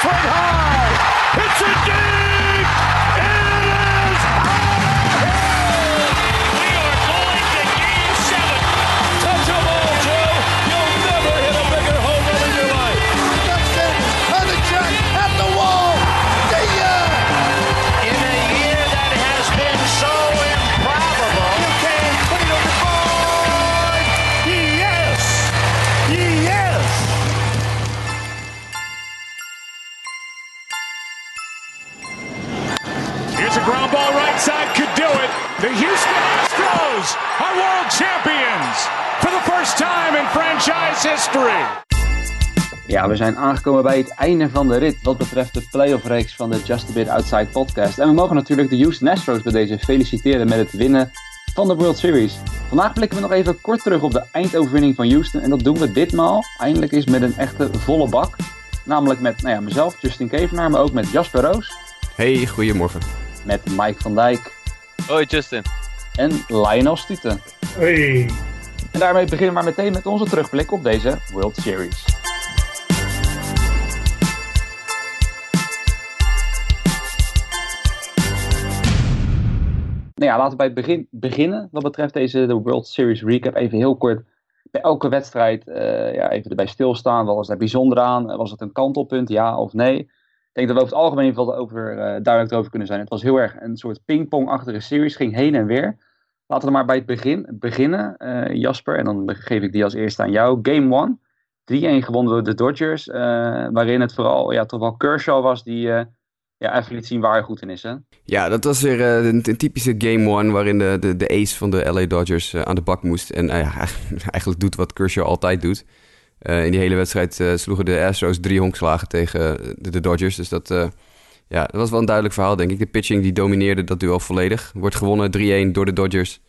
Fred franchise history. Ja, we zijn aangekomen bij het einde van de rit wat betreft de playoff-reeks van de Just a Bit Outside podcast. En we mogen natuurlijk de Houston Astros bij deze feliciteren met het winnen van de World Series. Vandaag blikken we nog even kort terug op de eindoverwinning van Houston. En dat doen we ditmaal eindelijk eens met een echte volle bak. Namelijk met nou ja, mezelf, Justin Kevenaar, maar ook met Jasper Roos, Hey, goedemorgen. met Mike van Dijk Hoi Justin. en Lionel Stuten. Hey. En daarmee beginnen we maar meteen met onze terugblik op deze World Series. Nou ja, laten we bij het begin beginnen. Wat betreft deze de World Series recap. Even heel kort. Bij elke wedstrijd eh, ja, even erbij stilstaan. Wat was daar bijzonder aan? Was het een kantelpunt? Ja of nee? Ik denk dat we over het algemeen wel over, eh, duidelijk over kunnen zijn. Het was heel erg een soort pingpong-achtige series. Ging heen en weer. Laten we maar bij het begin beginnen, eh, Jasper. En dan geef ik die als eerste aan jou. Game 1. 3-1 gewonnen door de Dodgers. eh, waarin het vooral ja, toch wel Kershaw was die eh, ja, even liet zien waar hij goed in is. Hè? Ja, dat was weer een, typische game one waarin de, de, de ace van de LA Dodgers aan de bak moest. En eigenlijk doet wat Kershaw altijd doet. In die hele wedstrijd sloegen de Astros drie honkslagen tegen de, de Dodgers. Dus dat, ja, dat was wel een duidelijk verhaal, denk ik. De pitching die domineerde dat duel volledig. Wordt gewonnen 3-1 door de Dodgers.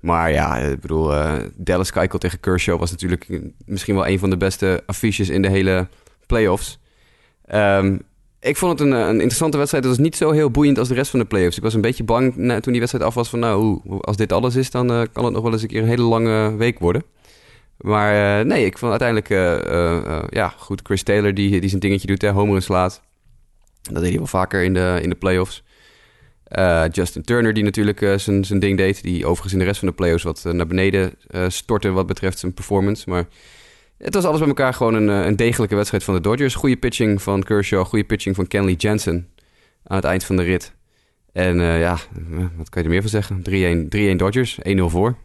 Maar ja, ik bedoel, eh, Dallas Keuchel tegen Kershaw was natuurlijk eh, misschien wel een van de beste affiches in de hele playoffs. Ehm, ik vond het een, een interessante wedstrijd. Het was niet zo heel boeiend als de rest van de playoffs. Ik was een beetje bang toen die wedstrijd af was van... nou, als dit alles is, dan eh, kan het nog wel eens een keer een hele lange week worden. Maar eh, nee, ik vond uiteindelijk... eh, eh, eh, ja, goed, Chris Taylor die, die zijn dingetje doet, hè, homer slaat. Dat deed hij wel vaker in de, in de playoffs. Eh, Justin Turner die natuurlijk eh, zijn, zijn ding deed. Die overigens in de rest van de playoffs wat eh, naar beneden stortte wat betreft zijn performance. Maar het was alles bij elkaar gewoon een, een degelijke wedstrijd van de Dodgers. Goede pitching van Kershaw, goede pitching van Kenley Jensen aan het eind van de rit. En ja, wat kan je er meer van zeggen? 3-1 3-1 Dodgers, 1-0 voor.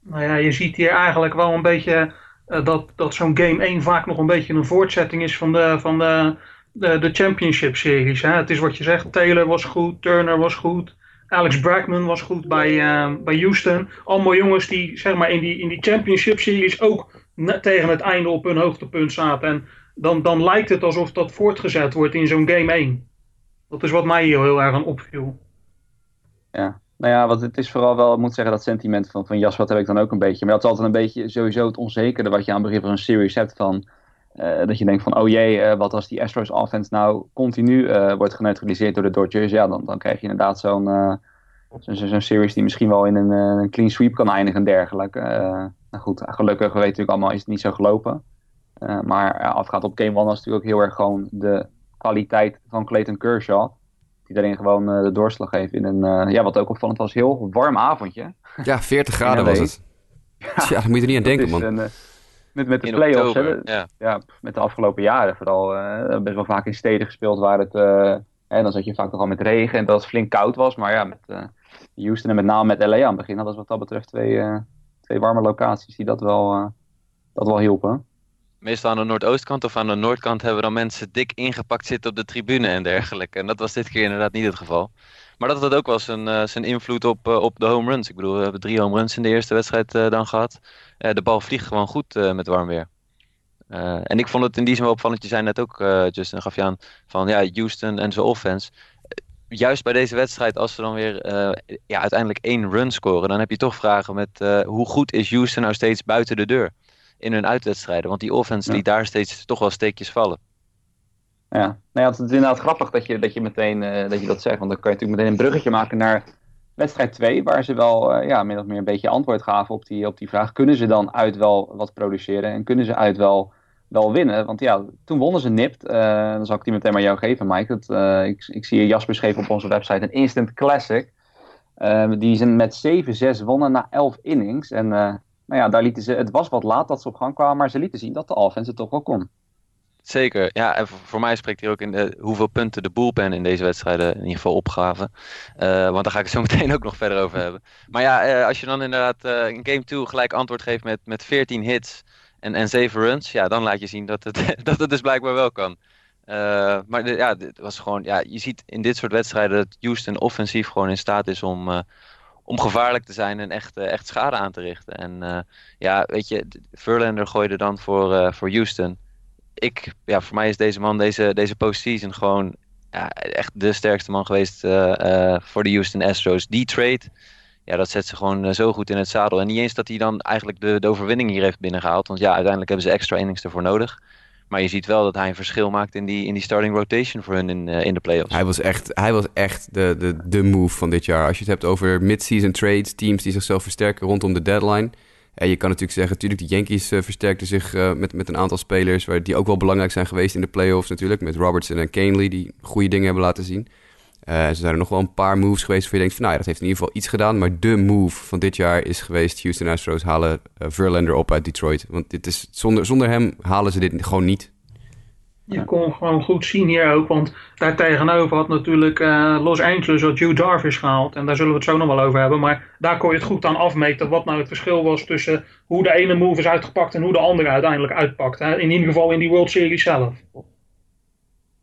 Nou ja, je ziet hier eigenlijk wel een beetje dat, dat zo'n game 1 vaak nog een beetje een voortzetting is van de, van de, de, de championship series. Hè? Het is wat je zegt, Taylor was goed, Turner was goed, Alex Bregman was goed bij, eh, bij Houston. Allemaal jongens die zeg maar in die, in die championship series ook tegen het einde op hun hoogtepunt zaten. En dan, dan lijkt het alsof dat voortgezet wordt in zo'n game 1. Dat is wat mij hier heel erg aan opviel. Ja. Nou ja, wat het is vooral wel, ik moet zeggen, dat sentiment van, van Jasper, dat heb ik dan ook een beetje. Maar dat is altijd een beetje sowieso het onzekere wat je aan het begin van een series hebt van... eh, dat je denkt van, oh jee, eh, wat als die Astros offense nou continu eh, wordt geneutraliseerd door de Dodgers? Ja, dan, dan krijg je inderdaad zo'n zo'n series die misschien wel in een, een clean sweep kan eindigen en dergelijke. Nou goed, gelukkig, we weten natuurlijk allemaal, is het niet zo gelopen. Maar ja, afgaat op game 1 was natuurlijk ook heel erg gewoon de kwaliteit van Clayton Kershaw. Die daarin gewoon de doorslag heeft in een, ja, wat ook opvallend was, heel warm avondje. Ja, 40 graden was het. Ja, daar moet je er niet aan denken, man. een, met, met de In play-offs, hè, oktober, ja. ja, met de afgelopen jaren vooral eh, best wel vaak in steden gespeeld waar het, eh, hè, dan zat je vaak toch al met regen en dat het flink koud was. Maar ja, met eh, Houston en met name met LA aan het begin, dat was wat dat betreft twee, eh, twee warme locaties die dat wel, eh, dat wel hielpen. Meestal aan de noordoostkant of aan de noordkant hebben dan mensen dik ingepakt zitten op de tribune en dergelijke. En dat was dit keer inderdaad niet het geval. Maar dat had ook wel zijn, eh, zijn invloed op, eh, op de home runs. Ik bedoel, we hebben drie home runs in de eerste wedstrijd eh, dan gehad. Eh, de bal vliegt gewoon goed met warm weer. En ik vond het in die zin wel opvallend. Je zei net ook, Justin, gaf je aan, van ja, Houston en zijn offense. Juist bij deze wedstrijd, als ze dan weer ja, uiteindelijk één run scoren, dan heb je toch vragen met hoe goed is Houston nou steeds buiten de deur in hun uitwedstrijden. Want die offense Ja. liet daar steeds toch wel steekjes vallen. Ja, nou ja, het is inderdaad grappig dat je dat, je meteen, eh, dat, je dat zegt. Want dan kan je natuurlijk meteen een bruggetje maken naar wedstrijd 2. Waar ze wel eh, ja, min of meer een beetje antwoord gaven op die, op die vraag. Kunnen ze dan uit wel wat produceren? En kunnen ze uit wel wel winnen. Want ja, toen wonnen ze nipt. Uh, dan zal ik die meteen maar jou geven, Mike. Ik, ik zie Jasper schreef op onze website een instant classic. Die zijn met 7-6 wonnen na 11 innings. En nou ja, daar lieten ze, het was wat laat dat ze op gang kwamen, maar ze lieten zien dat de offense het toch wel kon. Zeker, ja, en voor mij spreekt hier ook in de, hoeveel punten de bullpen in deze wedstrijden in ieder geval opgaven. Uh, want daar ga ik het zo meteen ook nog verder over hebben. Maar ja, uh, als je dan inderdaad uh, in game 2 gelijk antwoord geeft met, met 14 hits en, en 7 runs, ja, dan laat je zien dat het, dat het dus blijkbaar wel kan. maar ja, het was gewoon, ja, je ziet in dit soort wedstrijden dat Houston offensief gewoon in staat is om, om gevaarlijk te zijn en echt, echt schade aan te richten. En ja, weet je, Verlander gooide dan voor, voor Houston ik, ja, voor mij is deze man deze, deze postseason gewoon ja, echt de sterkste man geweest uh, uh, voor de Houston Astros. Die trade, ja, dat zet ze gewoon uh, zo goed in het zadel. En niet eens dat hij dan eigenlijk de, de overwinning hier heeft binnengehaald. Want ja, uiteindelijk hebben ze extra innings ervoor nodig. Maar je ziet wel dat hij een verschil maakt in die, in die starting rotation voor hun in, in de playoffs. Hij was echt, hij was echt de, de, de move van dit jaar. Als je het hebt over mid-season trades, teams die zichzelf versterken rondom de deadline en je kan natuurlijk zeggen, natuurlijk, de Yankees uh, versterkten zich uh, met, met een aantal spelers... Waar, die ook wel belangrijk zijn geweest in de playoffs natuurlijk. Met Robertson en Canely, die goede dingen hebben laten zien. Uh, er zijn er nog wel een paar moves geweest waar je denkt van... nou ja, dat heeft in ieder geval iets gedaan. Maar de move van dit jaar is geweest... Houston Astros halen Verlander op uit Detroit. Want dit is, zonder, zonder hem halen ze dit gewoon niet. Je kon gewoon goed zien hier ook, want daar tegenover had natuurlijk uh, Los Angeles wat Hugh Darvish gehaald. En daar zullen we het zo nog wel over hebben. Maar daar kon je het goed aan afmeten wat nou het verschil was tussen hoe de ene move is uitgepakt en hoe de andere uiteindelijk uitpakt. Hè? In ieder geval in die World Series zelf.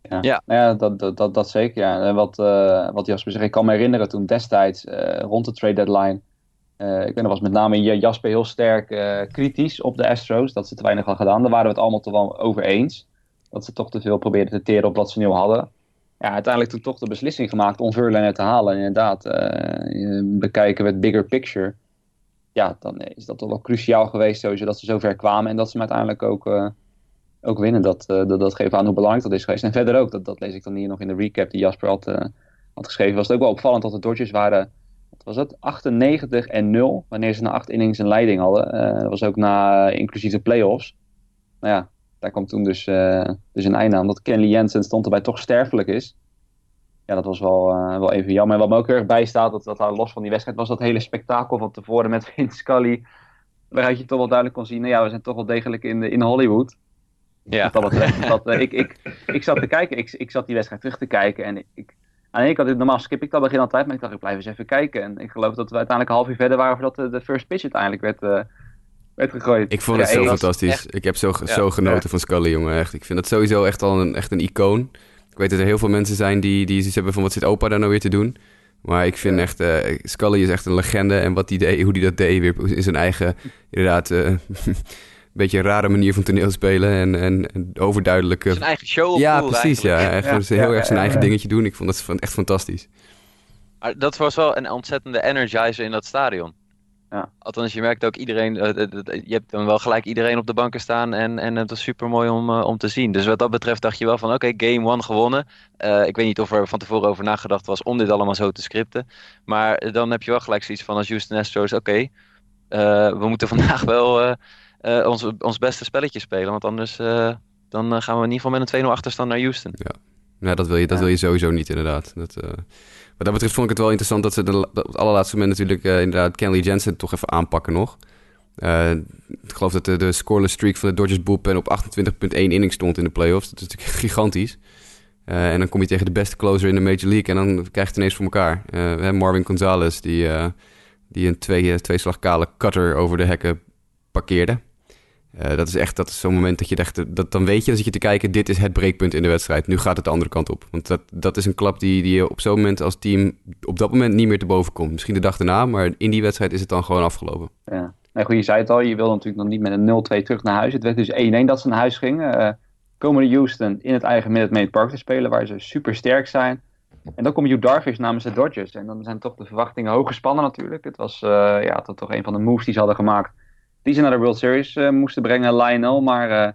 Ja, ja. Nou ja dat, dat, dat, dat, zeker. Ja. En wat, uh, wat Jasper zegt, ik kan me herinneren toen destijds uh, rond de trade deadline. ik ben er was met name Jasper heel sterk kritisch op de Astros. Dat ze te weinig hadden gedaan. Daar waren we het allemaal toch wel over eens dat ze toch te veel probeerden te teren op wat ze nu hadden. Ja, uiteindelijk toen toch de beslissing gemaakt om Verlander te halen. En inderdaad, uh, bekijken we het bigger picture. Ja, dan is dat toch wel cruciaal geweest sowieso dat ze zover kwamen. En dat ze hem uiteindelijk ook, uh, ook winnen. Dat, uh, dat, dat geeft aan hoe belangrijk dat is geweest. En verder ook, dat, dat lees ik dan hier nog in de recap die Jasper had, had geschreven. Was het ook wel opvallend dat de Dodgers waren, was het, 98 en 0. Wanneer ze na acht innings een leiding hadden. dat was ook na inclusief de playoffs. Nou ja, daar kwam toen dus, uh, dus een einde aan. Dat Kenley Jensen stond erbij toch sterfelijk is. Ja, dat was wel, uh, wel even jammer. En wat me ook erg bijstaat, dat, dat los van die wedstrijd, was dat hele spektakel van tevoren met Vince Scully. Waaruit je toch wel duidelijk kon zien, nou ja, we zijn toch wel degelijk in, in Hollywood. Ja. Dat betreft, dat, uh, ik, ik, ik zat te kijken, ik, ik zat die wedstrijd terug te kijken en ik, aan de ene kant, normaal skip ik dat begin altijd, maar ik dacht, ik blijf eens even kijken. En ik geloof dat we uiteindelijk een half uur verder waren voordat de, de first pitch uiteindelijk werd, werd gegooid. Ik vond het zo fantastisch. Ik heb zo, zo genoten van Scully, jongen. Echt. Ik vind dat sowieso echt al een, echt een icoon. Ik weet dat er heel veel mensen zijn die, die iets hebben van wat zit opa daar nou weer te doen. Maar ik vind echt, uh, Scully is echt een legende. En wat die deed, hoe die dat deed, weer in zijn eigen, inderdaad, uh, beetje een rare manier van toneelspelen. En, en, en overduidelijke... Zijn eigen show Ja, precies. Ja. Echt, ja, heel erg zijn eigen dingetje doen. Ik vond dat echt fantastisch. Maar dat was wel een ontzettende energizer in dat stadion. Ja. Althans, je merkt ook iedereen, uh, je hebt dan wel gelijk iedereen op de banken staan en, en het was super mooi om, uh, om te zien. Dus wat dat betreft dacht je wel van oké, okay, game one gewonnen. Uh, ik weet niet of er van tevoren over nagedacht was om dit allemaal zo te scripten. Maar dan heb je wel gelijk zoiets van als Houston Astros, oké, okay, we moeten vandaag wel ons, ons beste spelletje spelen. Want anders dan gaan we in ieder geval met een 2-0 achterstand naar Houston. Ja, nou, dat, wil je, dat wil je sowieso niet inderdaad. Dat, wat dat betreft vond ik het wel interessant dat ze de, op het allerlaatste moment natuurlijk uh, inderdaad Kenley Jensen toch even aanpakken nog. Uh, ik geloof dat de, scoreless streak van de Dodgers bullpen op 28,1 innings stond in de playoffs. Dat is natuurlijk gigantisch. Uh, en dan kom je tegen de beste closer in de Major League en dan krijg je het ineens voor elkaar. Marvin Gonzalez, die, die een twee, twee slag cutter over de hekken parkeerde. Uh, dat is echt dat is zo'n moment dat je dacht, dat, dan weet je, dan zit je te kijken, dit is het breekpunt in de wedstrijd. Nu gaat het de andere kant op. Want dat, dat is een klap die, die je op zo'n moment als team op dat moment niet meer te boven komt. Misschien de dag daarna, maar in die wedstrijd is het dan gewoon afgelopen. Ja, nou, goed, je zei het al, je wilde natuurlijk nog niet met een 0-2 terug naar huis. Het werd dus 1-1 dat ze naar huis gingen. Uh, komen de Houston in het eigen Minute Maid Park te spelen, waar ze super sterk zijn. En dan komt Hugh Darvish namens de Dodgers. En dan zijn toch de verwachtingen hoog gespannen natuurlijk. Het was ja, toch een van de moves die ze hadden gemaakt die ze naar de World Series uh, moesten brengen, Lionel. Maar uh,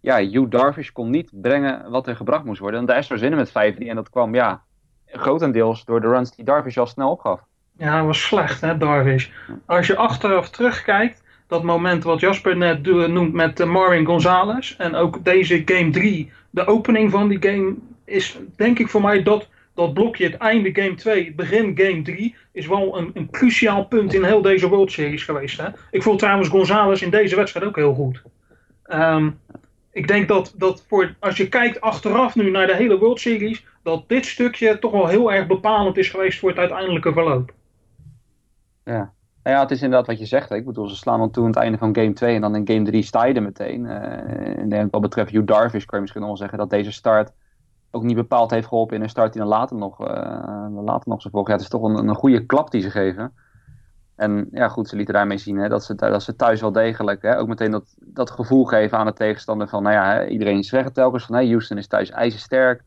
ja, Hugh Darvish kon niet brengen wat er gebracht moest worden. En de Astros winnen met 5-3. En dat kwam ja, grotendeels door de runs die Darvish al snel opgaf. Ja, dat was slecht hè, Darvish. Als je achteraf terugkijkt, dat moment wat Jasper net noemt met Marvin Gonzalez. En ook deze game 3, de opening van die game, is denk ik voor mij dat, dat blokje, het einde game 2, begin game 3, is wel een, een cruciaal punt in heel deze World Series geweest. Hè? Ik voel trouwens Gonzalez in deze wedstrijd ook heel goed. Ehm, ik denk dat, dat voor, als je kijkt achteraf nu naar de hele World Series, dat dit stukje toch wel heel erg bepalend is geweest voor het uiteindelijke verloop. Ja. Nou ja, het is inderdaad wat je zegt. Hè. Ik bedoel, ze slaan dan toen het einde van game 2 en dan in game 3 sta je meteen. Uh, en wat betreft Hugh Darvish kan je misschien nog wel zeggen dat deze start ook niet bepaald heeft geholpen in een start die dan later nog, uh, later nog zo volgt. Ja, het is toch een, een goede klap die ze geven. En ja, goed, ze lieten daarmee zien hè, dat, ze, dat ze thuis wel degelijk hè, ook meteen dat, dat gevoel geven aan de tegenstander van, nou ja, hè, iedereen is weg telkens van, hè, Houston is thuis ijzersterk,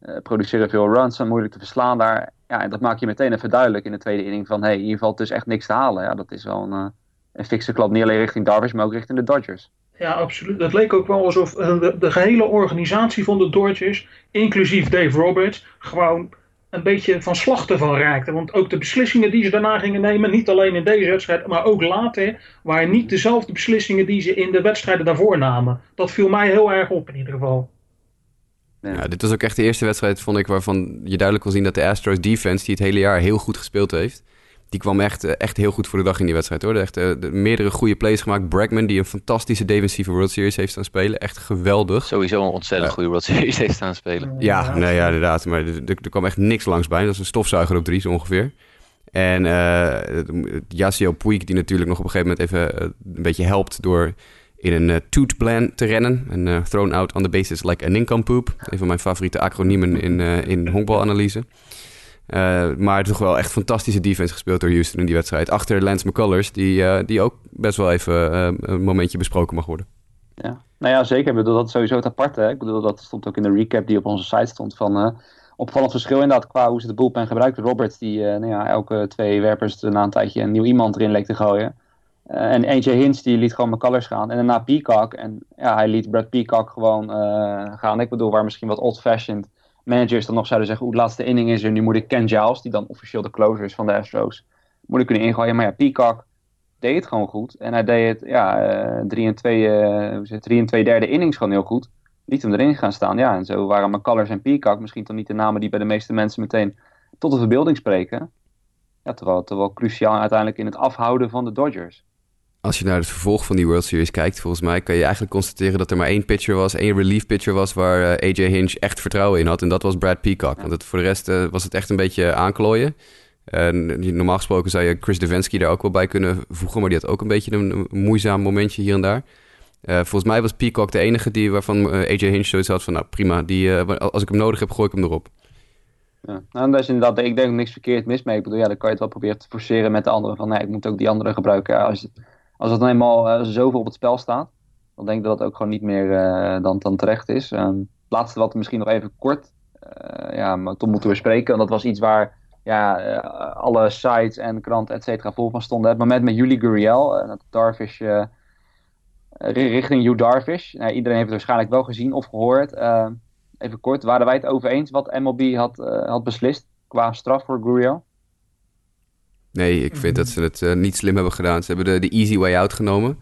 uh, produceren veel runs, zijn moeilijk te verslaan daar. Ja, en dat maak je meteen even duidelijk in de tweede inning van, hey, hier valt dus echt niks te halen. Ja, dat is wel een, uh, een fikse klap, alleen richting Darvish, maar ook richting de Dodgers. Ja, absoluut. Het leek ook wel alsof de, de gehele organisatie van de Dodgers, inclusief Dave Roberts, gewoon een beetje van slachten van raakte. Want ook de beslissingen die ze daarna gingen nemen, niet alleen in deze wedstrijd, maar ook later, waren niet dezelfde beslissingen die ze in de wedstrijden daarvoor namen. Dat viel mij heel erg op in ieder geval. Ja, dit was ook echt de eerste wedstrijd, vond ik, waarvan je duidelijk kon zien dat de Astros defense, die het hele jaar heel goed gespeeld heeft, die kwam echt, eh, echt heel goed voor de dag in die wedstrijd hoor. Echt, uh, meerdere goede plays gemaakt. Bregman, die een fantastische defensieve World Series heeft staan spelen. Echt geweldig. Sowieso een ontzettend goede World Series heeft staan spelen. Ja, nee, ja inderdaad. Maar er, er, kwam echt niks langs bij. Dat is een stofzuiger op drie zo ongeveer. En uh, Yasiel Puig, die natuurlijk nog op een gegeven moment even een beetje helpt door in een uh, toot plan te rennen. En uh, thrown out on the basis like an income poop. Een van mijn favoriete acroniemen in, in honkbalanalyse. Uh, maar toch wel echt fantastische defense gespeeld door Houston in die wedstrijd. Achter Lance McCullers, die, uh, die ook best wel even uh, een momentje besproken mag worden. Ja, nou ja, zeker. Ik bedoel, dat is sowieso het aparte. Hè? Ik bedoel, dat stond ook in de recap die op onze site stond. Van opvallend verschil inderdaad qua hoe ze de bullpen gebruikten. Roberts, die nou ja, elke twee werpers na een tijdje een nieuw iemand erin leek te gooien. en AJ Hinch, die liet gewoon McCullers gaan. En daarna Peacock. En ja, hij liet Brad Peacock gewoon gaan. Ik bedoel, waar misschien wat old-fashioned managers dan nog zouden zeggen, hoe de laatste inning is er, nu moet ik Ken Giles, die dan officieel de closer is van de Astros, moet ik kunnen ingooien. Maar ja, Peacock deed het gewoon goed. En hij deed het, ja, 3 uh, en 2, uh, 3 en 2 derde innings gewoon heel goed. Liet hem erin gaan staan. Ja, en zo waren McCullers en Peacock misschien toch niet de namen die bij de meeste mensen meteen tot de verbeelding spreken. Ja, terwijl, terwijl cruciaal uiteindelijk in het afhouden van de Dodgers als je naar het vervolg van die World Series kijkt, volgens mij kan je eigenlijk constateren dat er maar één pitcher was, één relief pitcher was waar uh, AJ Hinch echt vertrouwen in had. En dat was Brad Peacock. Want het, voor de rest uh, was het echt een beetje aanklooien. Normaal gesproken zou je Chris Devensky daar ook wel bij kunnen voegen, maar die had ook een beetje een, moeizaam momentje hier en daar. volgens mij was Peacock de enige die, waarvan AJ Hinch zoiets had van, nou prima, die, als ik hem nodig heb, gooi ik hem erop. Ja, nou, dat is inderdaad, ik denk niks verkeerd mis mee. Ik bedoel, ja, dan kan je het wel proberen te forceren met de anderen. Van, nee, ik moet ook die andere gebruiken. Ja, als als het dan eenmaal uh, zoveel op het spel staat, dan denk ik dat het ook gewoon niet meer uh, dan, dan terecht is. Um, het laatste wat we misschien nog even kort uh, ja, toch moeten bespreken, want dat was iets waar ja, alle sites en kranten et cetera vol van stonden. Het moment met Julie Gurriel, dat Darvish, richting Hugh Darvish. Nou, iedereen heeft het waarschijnlijk wel gezien of gehoord. even kort, waren wij het over eens wat MLB had, had beslist qua straf voor Gurriel? Nee, ik vind dat ze het uh, niet slim hebben gedaan. Ze hebben de, de easy way out genomen.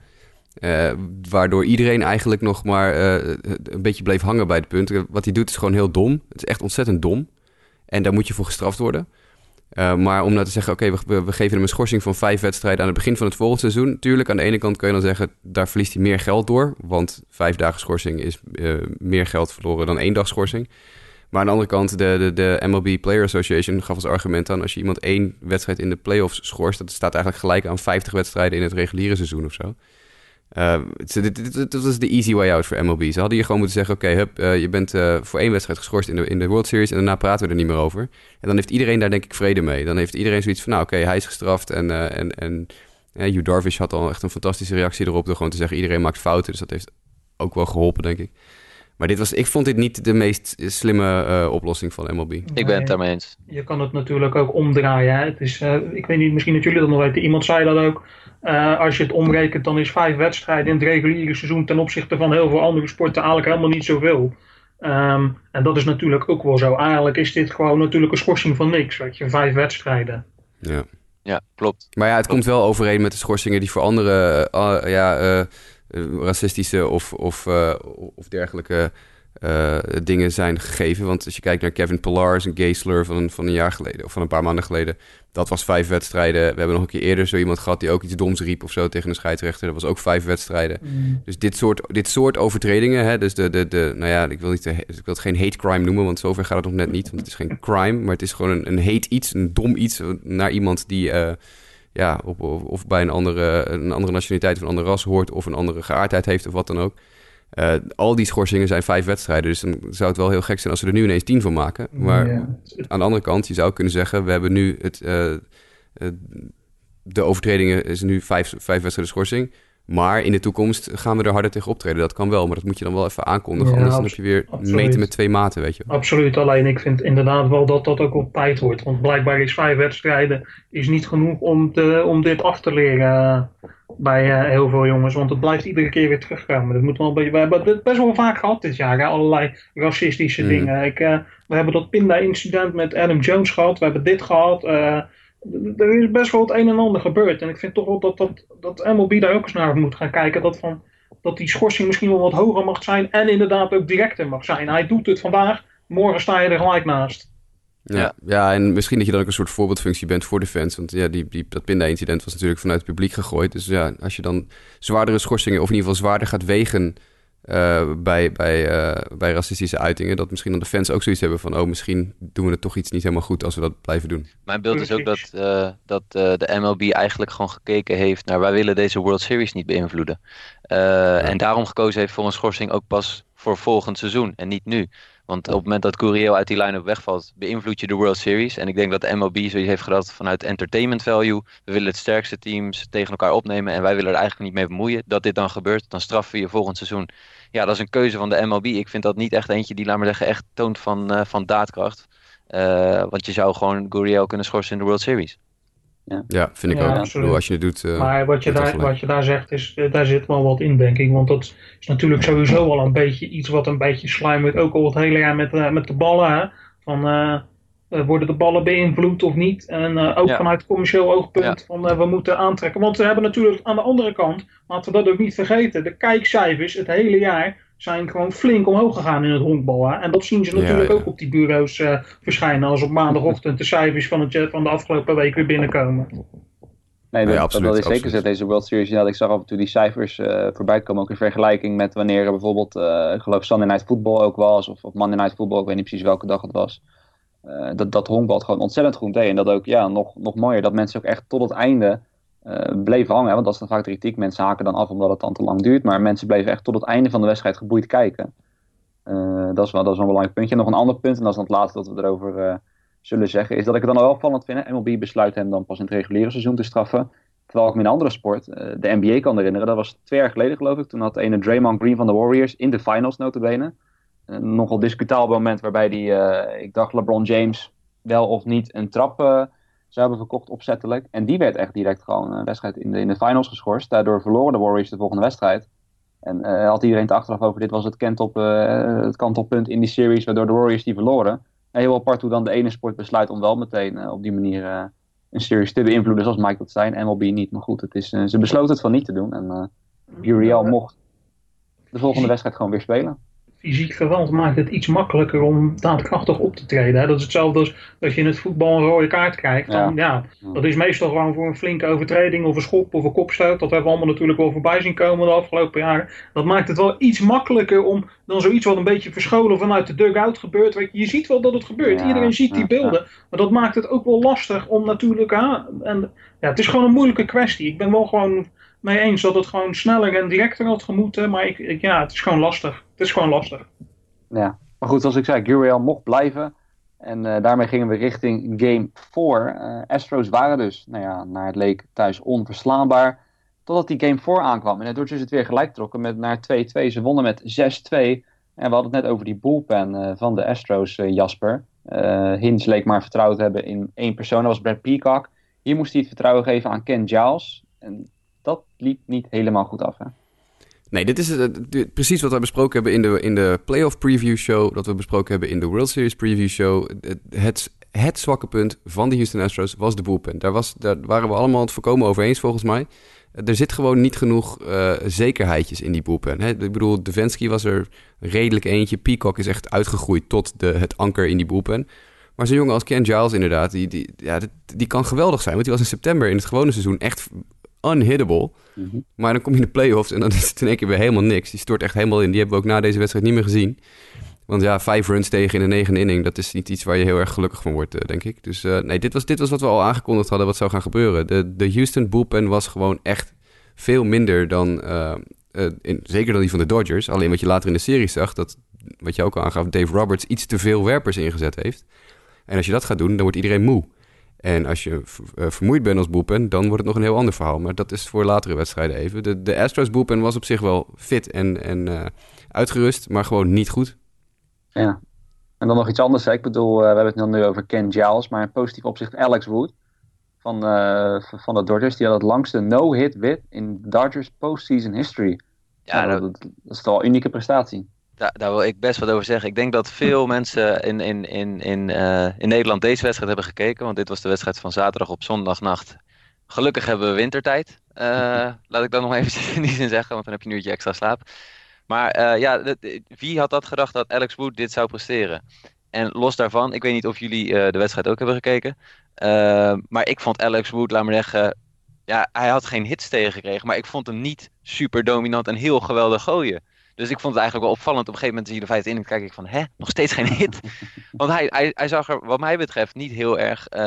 Uh, waardoor iedereen eigenlijk nog maar uh, een beetje bleef hangen bij het punt. Wat hij doet is gewoon heel dom. Het is echt ontzettend dom. En daar moet je voor gestraft worden. maar om nou te zeggen, oké, we, geven hem een schorsing van vijf wedstrijden aan het begin van het volgende seizoen. Tuurlijk, aan de ene kant kun je dan zeggen, daar verliest hij meer geld door. Want vijf dagen schorsing is meer geld verloren dan één dag schorsing. Maar aan de andere kant, de, de, de MLB Player Association gaf als argument aan... als je iemand één wedstrijd in de playoffs schorst... dat staat eigenlijk gelijk aan 50 wedstrijden in het reguliere seizoen of zo. Dit, dit, was de easy way out voor MLB. Ze hadden hier gewoon moeten zeggen... oké, uh, je bent uh, voor één wedstrijd geschorst in de, in de World Series... en daarna praten we er niet meer over. En dan heeft iedereen daar denk ik vrede mee. Dan heeft iedereen zoiets van... nou oké, hij is gestraft en... en, en Hugh Darvish had al echt een fantastische reactie erop... door gewoon te zeggen iedereen maakt fouten. Dus dat heeft ook wel geholpen, denk ik. Maar dit was, ik vond dit niet de meest slimme uh, oplossing van MLB. Ik ben het daarmee eens. Je kan het natuurlijk ook omdraaien. Hè? Het is, uh, ik weet niet, misschien dat jullie dat nog weten. Iemand zei dat ook. Uh, als je het omrekent, dan is vijf wedstrijden in het reguliere seizoen ten opzichte van heel veel andere sporten eigenlijk helemaal niet zoveel. Um, en dat is natuurlijk ook wel zo. Eigenlijk is dit gewoon natuurlijk een schorsing van niks. Weet je, vijf wedstrijden. Ja. Ja, klopt. Maar ja, het komt wel overeen met de schorsingen die voor andere uh, ja, uh, racistische of, of, uh, of dergelijke dingen zijn gegeven. Want als je kijkt naar Kevin Pillar, een gay slur van, van een jaar geleden of van een paar maanden geleden. Dat was vijf wedstrijden. We hebben nog een keer eerder zo iemand gehad die ook iets doms riep of zo tegen een scheidsrechter. Dat was ook vijf wedstrijden. Mm. Dus dit soort, dit soort overtredingen, hè, dus de, de, de, nou ja, ik wil, niet, ik wil het geen hate crime noemen, want zover gaat het nog net niet. Want het is geen crime, maar het is gewoon een, een hate iets, een dom iets naar iemand die... Uh, ja, op, of, of, bij een andere, een andere nationaliteit of een andere ras hoort of een andere geaardheid heeft of wat dan ook. Uh, al die schorsingen zijn vijf wedstrijden. Dus dan zou het wel heel gek zijn als we er nu ineens tien van maken. Maar ja. aan de andere kant, je zou kunnen zeggen... we hebben nu het, uh, de overtredingen is nu vijf, vijf wedstrijden schorsing. Maar in de toekomst gaan we er harder tegen optreden. Dat kan wel, maar dat moet je dan wel even aankondigen. Ja, Anders dan heb je weer absoluut. meten met twee maten, weet je Absoluut, alleen ik vind inderdaad wel dat dat ook op tijd wordt. Want blijkbaar is vijf wedstrijden is niet genoeg om, te, om dit af te leren bij uh, heel veel jongens. Want het blijft iedere keer weer terugkomen. Dat moet wel een beetje, we hebben het best wel vaak gehad dit jaar. Hè? Allerlei racistische mm. dingen. Ik, uh, we hebben dat Pinda-incident met Adam Jones gehad. We hebben dit gehad. Uh, er is best wel het een en ander gebeurd. En ik vind toch wel dat, dat, dat MLB daar ook eens naar moet gaan kijken. Dat, van, dat die schorsing misschien wel wat hoger mag zijn. En inderdaad ook directer mag zijn. Hij doet het vandaag. Morgen sta je er gelijk naast. Ja, ja, en misschien dat je dan ook een soort voorbeeldfunctie bent voor de fans. Want ja, die, die, dat Pinda-incident was natuurlijk vanuit het publiek gegooid. Dus ja, als je dan zwaardere schorsingen, of in ieder geval zwaarder gaat wegen uh, bij, bij, uh, bij racistische uitingen, dat misschien dan de fans ook zoiets hebben van, oh, misschien doen we het toch iets niet helemaal goed als we dat blijven doen. Mijn beeld is ook dat, uh, dat de MLB eigenlijk gewoon gekeken heeft naar, wij willen deze World Series niet beïnvloeden. Ja. En daarom gekozen heeft voor een schorsing ook pas voor volgend seizoen en niet nu. Want op het moment dat Gurriel uit die line-up wegvalt, beïnvloed je de World Series. En ik denk dat de MLB zoiets heeft gedaan vanuit entertainment value. We willen het sterkste teams tegen elkaar opnemen en wij willen er eigenlijk niet mee bemoeien. Dat dit dan gebeurt, dan straffen we je volgend seizoen. Ja, dat is een keuze van de MLB. Ik vind dat niet echt eentje die, laat maar zeggen, echt toont van, uh, van daadkracht. Uh, want je zou gewoon Gurriel kunnen schorsen in de World Series. Ja, ja vind ik ja, ook. Absoluut. als je het doet. Uh, maar wat je, daar, wat je daar zegt, is, daar zit wel wat in, denk ik. Want dat is natuurlijk sowieso al een beetje iets wat een beetje slijmt. Ook al het hele jaar met, uh, met de ballen. Hè? Van, uh, worden de ballen beïnvloed of niet? En ook ja. vanuit commercieel oogpunt van we moeten aantrekken. Want we hebben natuurlijk aan de andere kant, laten we dat ook niet vergeten, de kijkcijfers het hele jaar zijn gewoon flink omhoog gegaan in het honkbal. Hè? En dat zien ze natuurlijk ja, ja. ook op die bureaus uh, verschijnen als op maandagochtend de cijfers van, het, van de afgelopen week weer binnenkomen. Nee, dat, ja, absoluut, dat is zeker zo deze World Series. Ja, ik zag af en toe die cijfers uh, voorbij komen, ook in vergelijking met wanneer er bijvoorbeeld, uh, ik geloof Sunday Night Football ook was, of, of Monday Night Football, ik weet niet precies welke dag het was. Uh, dat, dat honkbal gewoon ontzettend goed deed. En dat ook, ja, nog, nog mooier, dat mensen ook echt tot het einde uh, bleven hangen. Want dat is dan vaak de kritiek. Mensen haken dan af omdat het dan te lang duurt. Maar mensen bleven echt tot het einde van de wedstrijd geboeid kijken. Uh, dat, is wel, dat is wel een belangrijk puntje. Nog een ander punt, en dat is dan het laatste dat we erover uh, zullen zeggen, is dat ik het dan wel opvallend vind. MLB besluit hem dan pas in het reguliere seizoen te straffen. Terwijl ik me in een andere sport, de NBA kan herinneren, dat was twee jaar geleden geloof ik. Toen had ene Draymond Green van de Warriors in de finals notabene. Nogal discutabel moment waarbij die, ik dacht LeBron James wel of niet een trap ze hebben verkocht opzettelijk. En die werd echt direct gewoon een wedstrijd in de, in de finals geschorst. Daardoor verloren de Warriors de volgende wedstrijd. En uh, had iedereen het achteraf over, dit was het, kentop, uh, het kantelpunt in die series, waardoor de Warriors die verloren. En heel apart hoe dan de ene sport besluit om wel meteen uh, op die manier een series te beïnvloeden, zoals Mike dat zei. En MLB niet, maar goed, het is, ze besloten het van niet te doen. En Uriel mocht de volgende wedstrijd gewoon weer spelen fysiek geweld maakt het iets makkelijker om daadkrachtig op te treden. Hè? Dat is hetzelfde als dat je in het voetbal een rode kaart krijgt. Dan, ja. dat is meestal gewoon voor een flinke overtreding of een schop of een kopstoot. Dat hebben we allemaal natuurlijk wel voorbij zien komen de afgelopen jaren. Dat maakt het wel iets makkelijker om dan zoiets wat een beetje verscholen vanuit de dugout gebeurt. Je, je ziet wel dat het gebeurt. Iedereen ziet die beelden. Maar dat maakt het ook wel lastig om natuurlijk... Hè, en, ja, het is gewoon een moeilijke kwestie. Ik ben wel gewoon mee eens dat het gewoon sneller en directer had gemoeten. Maar ik, ja, het is gewoon lastig. Het is gewoon lastig. Ja, maar goed, zoals ik zei, Guriel mocht blijven. En uh, daarmee gingen we richting game 4. Uh, Astros waren dus, nou ja, naar het leek thuis onverslaanbaar. Totdat die game 4 aankwam. En het Dodgers het weer gelijk trokken met naar 2-2. Ze wonnen met 6-2. En we hadden het net over die bullpen uh, van de Astros, Jasper. Hins leek maar vertrouwd te hebben in één persoon. Dat was Brad Peacock. Hier moest hij het vertrouwen geven aan Ken Giles. En dat liep niet helemaal goed af. Hè? Nee, dit is uh, precies wat we besproken hebben in de, in de playoff preview show. Dat we besproken hebben in de World Series preview show. Het, het zwakke punt van de Houston Astros was de bullpen. Daar, was, daar waren we allemaal het voorkomen over eens volgens mij. Er zit gewoon niet genoeg uh, zekerheidjes in die bullpen. Hè? Ik bedoel, Devensky was er redelijk eentje. Peacock is echt uitgegroeid tot de, het anker in die bullpen. Maar zo'n jongen als Ken Giles inderdaad, die, die, ja, die kan geweldig zijn. Want die was in september in het gewone seizoen echt unhittable. Mhm. Maar dan kom je in de playoffs en dan is het in één keer weer helemaal niks. Die stort echt helemaal in. Die hebben we ook na deze wedstrijd niet meer gezien. Want ja, vijf runs tegen in de negende inning, dat is niet iets waar je heel erg gelukkig van wordt, eh, denk ik. Dus uh, nee, dit was, dit was wat we al aangekondigd hadden wat zou gaan gebeuren. De, de Houston bullpen was gewoon echt veel minder dan, uh, in, zeker dan die van de Dodgers. Alleen wat je later in de serie zag, dat, wat je ook al aangaf, Dave Roberts iets te veel werpers ingezet heeft. En als je dat gaat doen, dan wordt iedereen moe. En als je vermoeid bent als bullpen, dan wordt het nog een heel ander verhaal. Maar dat is voor latere wedstrijden even. De, de Astros bullpen was op zich wel fit en, en uitgerust, maar gewoon niet goed. Ja. En dan nog iets anders. Hè. Ik bedoel, uh, we hebben het nu over Ken Giles, maar in positief opzicht Alex Wood van, uh, van de Dodgers. Die had het langste no-hit wit in Dodgers postseason history. Ja, nou, dat, dat, is toch een unieke prestatie. Daar, wil ik best wat over zeggen. Ik denk dat veel mensen in, in, in, in, uh, in Nederland deze wedstrijd hebben gekeken. Want dit was de wedstrijd van zaterdag op zondagnacht. Gelukkig hebben we wintertijd. laat ik dat nog even in zin zeggen, want dan heb je een uurtje extra slaap. Maar uh, ja, wie had dat gedacht dat Alex Wood dit zou presteren? En los daarvan, ik weet niet of jullie de wedstrijd ook hebben gekeken. Maar ik vond Alex Wood, laat maar zeggen, ja, hij had geen hits tegengekregen. Maar ik vond hem niet super dominant en heel geweldig gooien. Dus ik vond het eigenlijk wel opvallend. Op een gegeven moment zie je de vijfde inning, kijk ik van, hè, nog steeds geen hit. Want hij, hij, hij zag er, wat mij betreft, niet heel erg... Uh,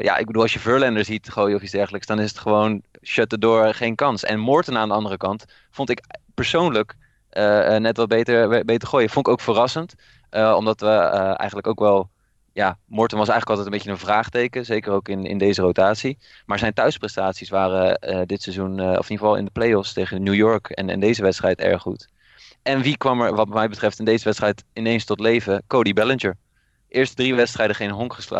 ja, ik bedoel, als je Verlander ziet gooien of iets dergelijks... dan is het gewoon shut door, geen kans. En Morton aan de andere kant vond ik persoonlijk uh, net wat beter, beter gooien. Vond ik ook verrassend. Uh, omdat we eigenlijk ook wel. Ja, Morten was eigenlijk altijd een beetje een vraagteken. Zeker ook in, in deze rotatie. Maar zijn thuisprestaties waren dit seizoen, of in ieder geval in de playoffs tegen New York en, en deze wedstrijd erg goed. En wie kwam er, wat mij betreft, in deze wedstrijd ineens tot leven? Cody Bellinger. Eerste drie wedstrijden geen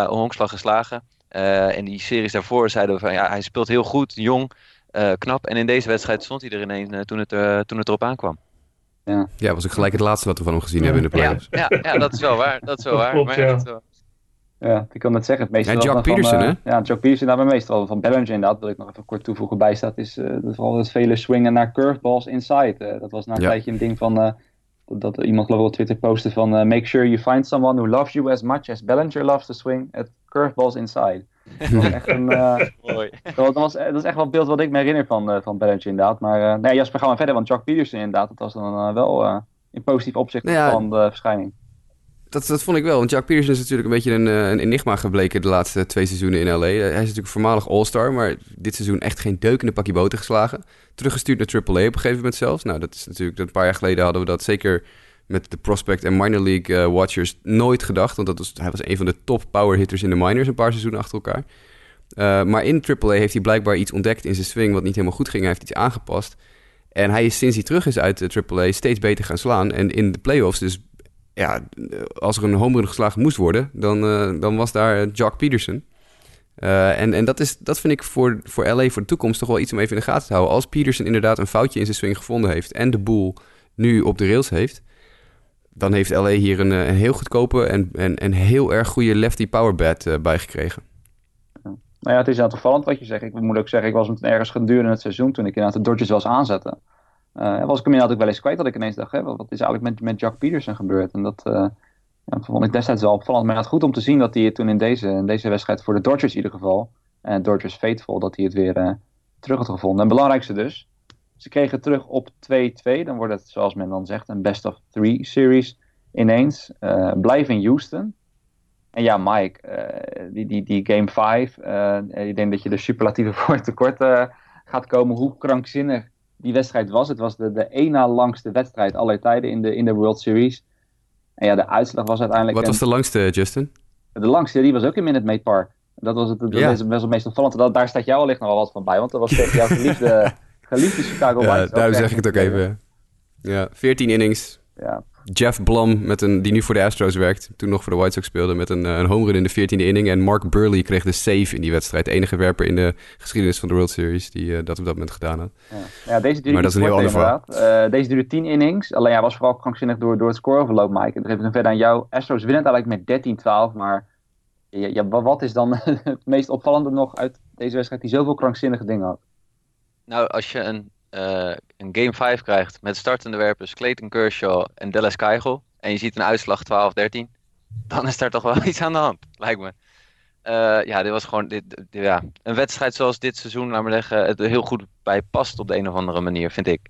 honkslag geslagen. Uh, in die series daarvoor zeiden we van ja, hij speelt heel goed, jong, uh, knap. En in deze wedstrijd stond hij er ineens uh, toen, het, toen het erop aankwam. Ja. ja, was ook gelijk het laatste wat we van hem gezien hebben in de playoffs. Ja, ja, ja, dat is wel waar. Dat is wel waar. maar ja. Dat ja, ik kan het zeggen. Het meeste ja, Jock Peterson, hè? Ja, Jock Peterson, daar nou, meestal van Bellinger inderdaad, wil ik nog even kort toevoegen bij staat, is uh, dat vooral het vele swingen naar curveballs inside. Uh, dat was na een ja. tijdje een ding van, uh, dat, dat, iemand geloof ik op Twitter postte van, make sure you find someone who loves you as much as Bellinger loves to swing at curveballs inside. Dat was echt een, Mooi. Dat, was, dat is echt wel het beeld wat ik me herinner van, van Bellinger inderdaad. Maar nee, Jasper, gaan we verder, want Jock Peterson inderdaad, dat was dan wel in positief opzicht nou ja, van de verschijning. Dat, dat vond ik wel, want Jack Peterson is natuurlijk een beetje een, eh, een enigma gebleken de laatste twee seizoenen in LA. Hij is natuurlijk voormalig All-Star, maar dit seizoen echt geen deukende pakje boter geslagen. Teruggestuurd naar AAA op een gegeven moment zelfs. Nou, dat is natuurlijk, een paar jaar geleden hadden we dat zeker met de prospect en minor league uh, watchers nooit gedacht. Want dat was, hij was een van de top power hitters in de minors een paar seizoenen achter elkaar. Uh, maar in AAA heeft hij blijkbaar iets ontdekt in zijn swing wat niet helemaal goed ging. Hij heeft iets aangepast. En hij is sinds hij terug is uit de AAA steeds beter gaan slaan. En in de playoffs dus, ja, als er een home run geslagen moest worden, dan, uh, dan was daar Jock Peterson. Uh, en en dat, is, dat vind ik voor, voor LA voor de toekomst toch wel iets om even in de gaten te houden. Als Peterson inderdaad een foutje in zijn swing gevonden heeft en de boel nu op de rails heeft, dan heeft LA hier een, een heel goedkope en, en, en heel erg goede lefty power bat uh, bij gekregen. Nou ja, het is inderdaad opvallend wat je zegt. Ik moet ook zeggen, ik was ergens gedurende het seizoen toen ik inderdaad de Dodgers wel eens aanzette. Uh, was ik hem inderdaad ook wel eens kwijt dat ik ineens dacht, hè, wat is eigenlijk met, Jack Peterson gebeurd? En dat, uh, ja, vond ik destijds wel opvallend. Maar het goed om te zien dat hij het toen in deze, in deze wedstrijd voor de Dodgers in ieder geval, en Dodgers Faithful, dat hij het weer terug had gevonden. En het belangrijkste dus, ze kregen terug op 2-2. Dan wordt het, zoals men dan zegt, een best of three series ineens. blijf in Houston. En ja, Mike, die, die, die game 5, uh, ik denk dat je de superlatieven voor tekort gaat komen. Hoe krankzinnig die wedstrijd was. Het was de, de één na langste wedstrijd aller tijden in de, in de World Series. En ja, de uitslag was uiteindelijk... Wat was de langste, Justin? De langste, die was ook in Minute Maid Park. Dat was het, dat ja. is best wel meest opvallend. Dat, daar staat jou wellicht nog wel wat van bij, want dat was tegen jouw geliefde, geliefde Chicago White. Ja, daar zeg ik het ook even. Ja, 14 innings. Ja, Jeff Blum, met een, die nu voor de Astros werkt, toen nog voor de White Sox speelde, met een, een home run in de 14e inning. En Mark Burley kreeg de save in die wedstrijd. De enige werper in de geschiedenis van de World Series die uh, dat op dat moment gedaan had. Ja, ja deze duurde maar dat is een heel ander verhaal. Uh, deze duurde 10 innings. Alleen ja, was vooral krankzinnig door, door het scoreoverloop, Mike. En dan geef ik hem verder aan jou. Astros winnen eigenlijk met 13-12, maar Ja, ja, wat is dan het meest opvallende nog uit deze wedstrijd die zoveel krankzinnige dingen had? Nou, als je een, uh, een Game 5 krijgt met startende werpers Clayton Kershaw en Dallas Keuchel en je ziet een uitslag 12-13, dan is daar toch wel iets aan de hand, lijkt me. Uh, ja, dit was gewoon dit, ja, een wedstrijd zoals dit seizoen, laat maar zeggen, het heel goed bij past op de een of andere manier, vind ik.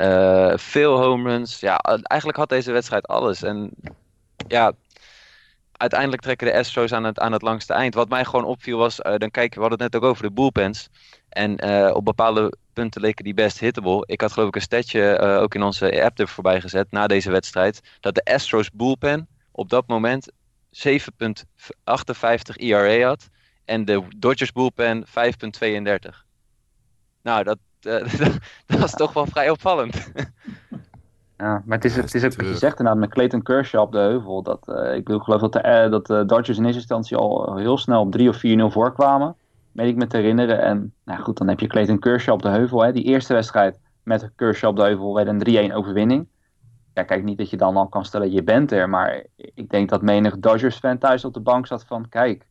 Uh, veel home runs. Ja, eigenlijk had deze wedstrijd alles. En ja, uiteindelijk trekken de Astros aan het, aan het langste eind. Wat mij gewoon opviel was, dan kijk, we hadden het net ook over de bullpens. En op bepaalde punten leken die best hittable. Ik had geloof ik een statje uh, ook in onze app er voorbij gezet na deze wedstrijd. Dat de Astros bullpen op dat moment 7,58 ERA had. En de Dodgers bullpen 5,32. Nou, dat, dat was toch wel vrij opvallend. Ja, maar het is, het is ook wat je zegt inderdaad met Clayton Kershaw op de heuvel. Dat, uh, ik bedoel, geloof dat de, uh, dat de Dodgers in eerste instantie al heel snel op 3 of 4-0 voorkwamen. Meen ik me te herinneren. En nou goed, dan heb je Clayton Kershaw op de heuvel. Hè. Die eerste wedstrijd met Kershaw op de heuvel werd een 3-1 overwinning. Ja, kijk, niet dat je dan al kan stellen, je bent er. Maar ik denk dat menig Dodgers-fan thuis op de bank zat van... Kijk,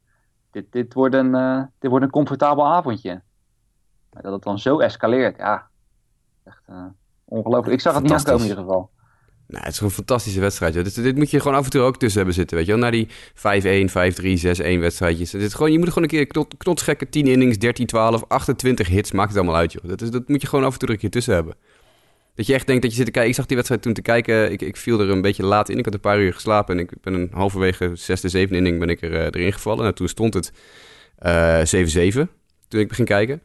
dit, dit, wordt, een, uh, dit wordt een comfortabel avondje. Maar dat het dan zo escaleert, ja. Echt ongelooflijk. Ik zag het niet aankomen in ieder geval. Nou, het is een fantastische wedstrijd. Dit, moet je gewoon af en toe ook tussen hebben zitten. Weet je wel? Na die 5-1, 5-3, 6-1 wedstrijdjes. Dit gewoon, je moet gewoon een keer knot, knotsgekke 10 innings, 13, 12, 28 hits. Maakt het allemaal uit, joh. Dat, is, dat moet je gewoon af en toe een keer tussen hebben. Dat je echt denkt dat je zit te kijken. Ik zag die wedstrijd toen te kijken. Ik, ik viel er een beetje laat in. Ik had een paar uur geslapen. En ik ben een halverwege zesde, zevende inning ben ik er, uh, erin gevallen. En toen stond het uh, 7-7. Toen ik begin kijken.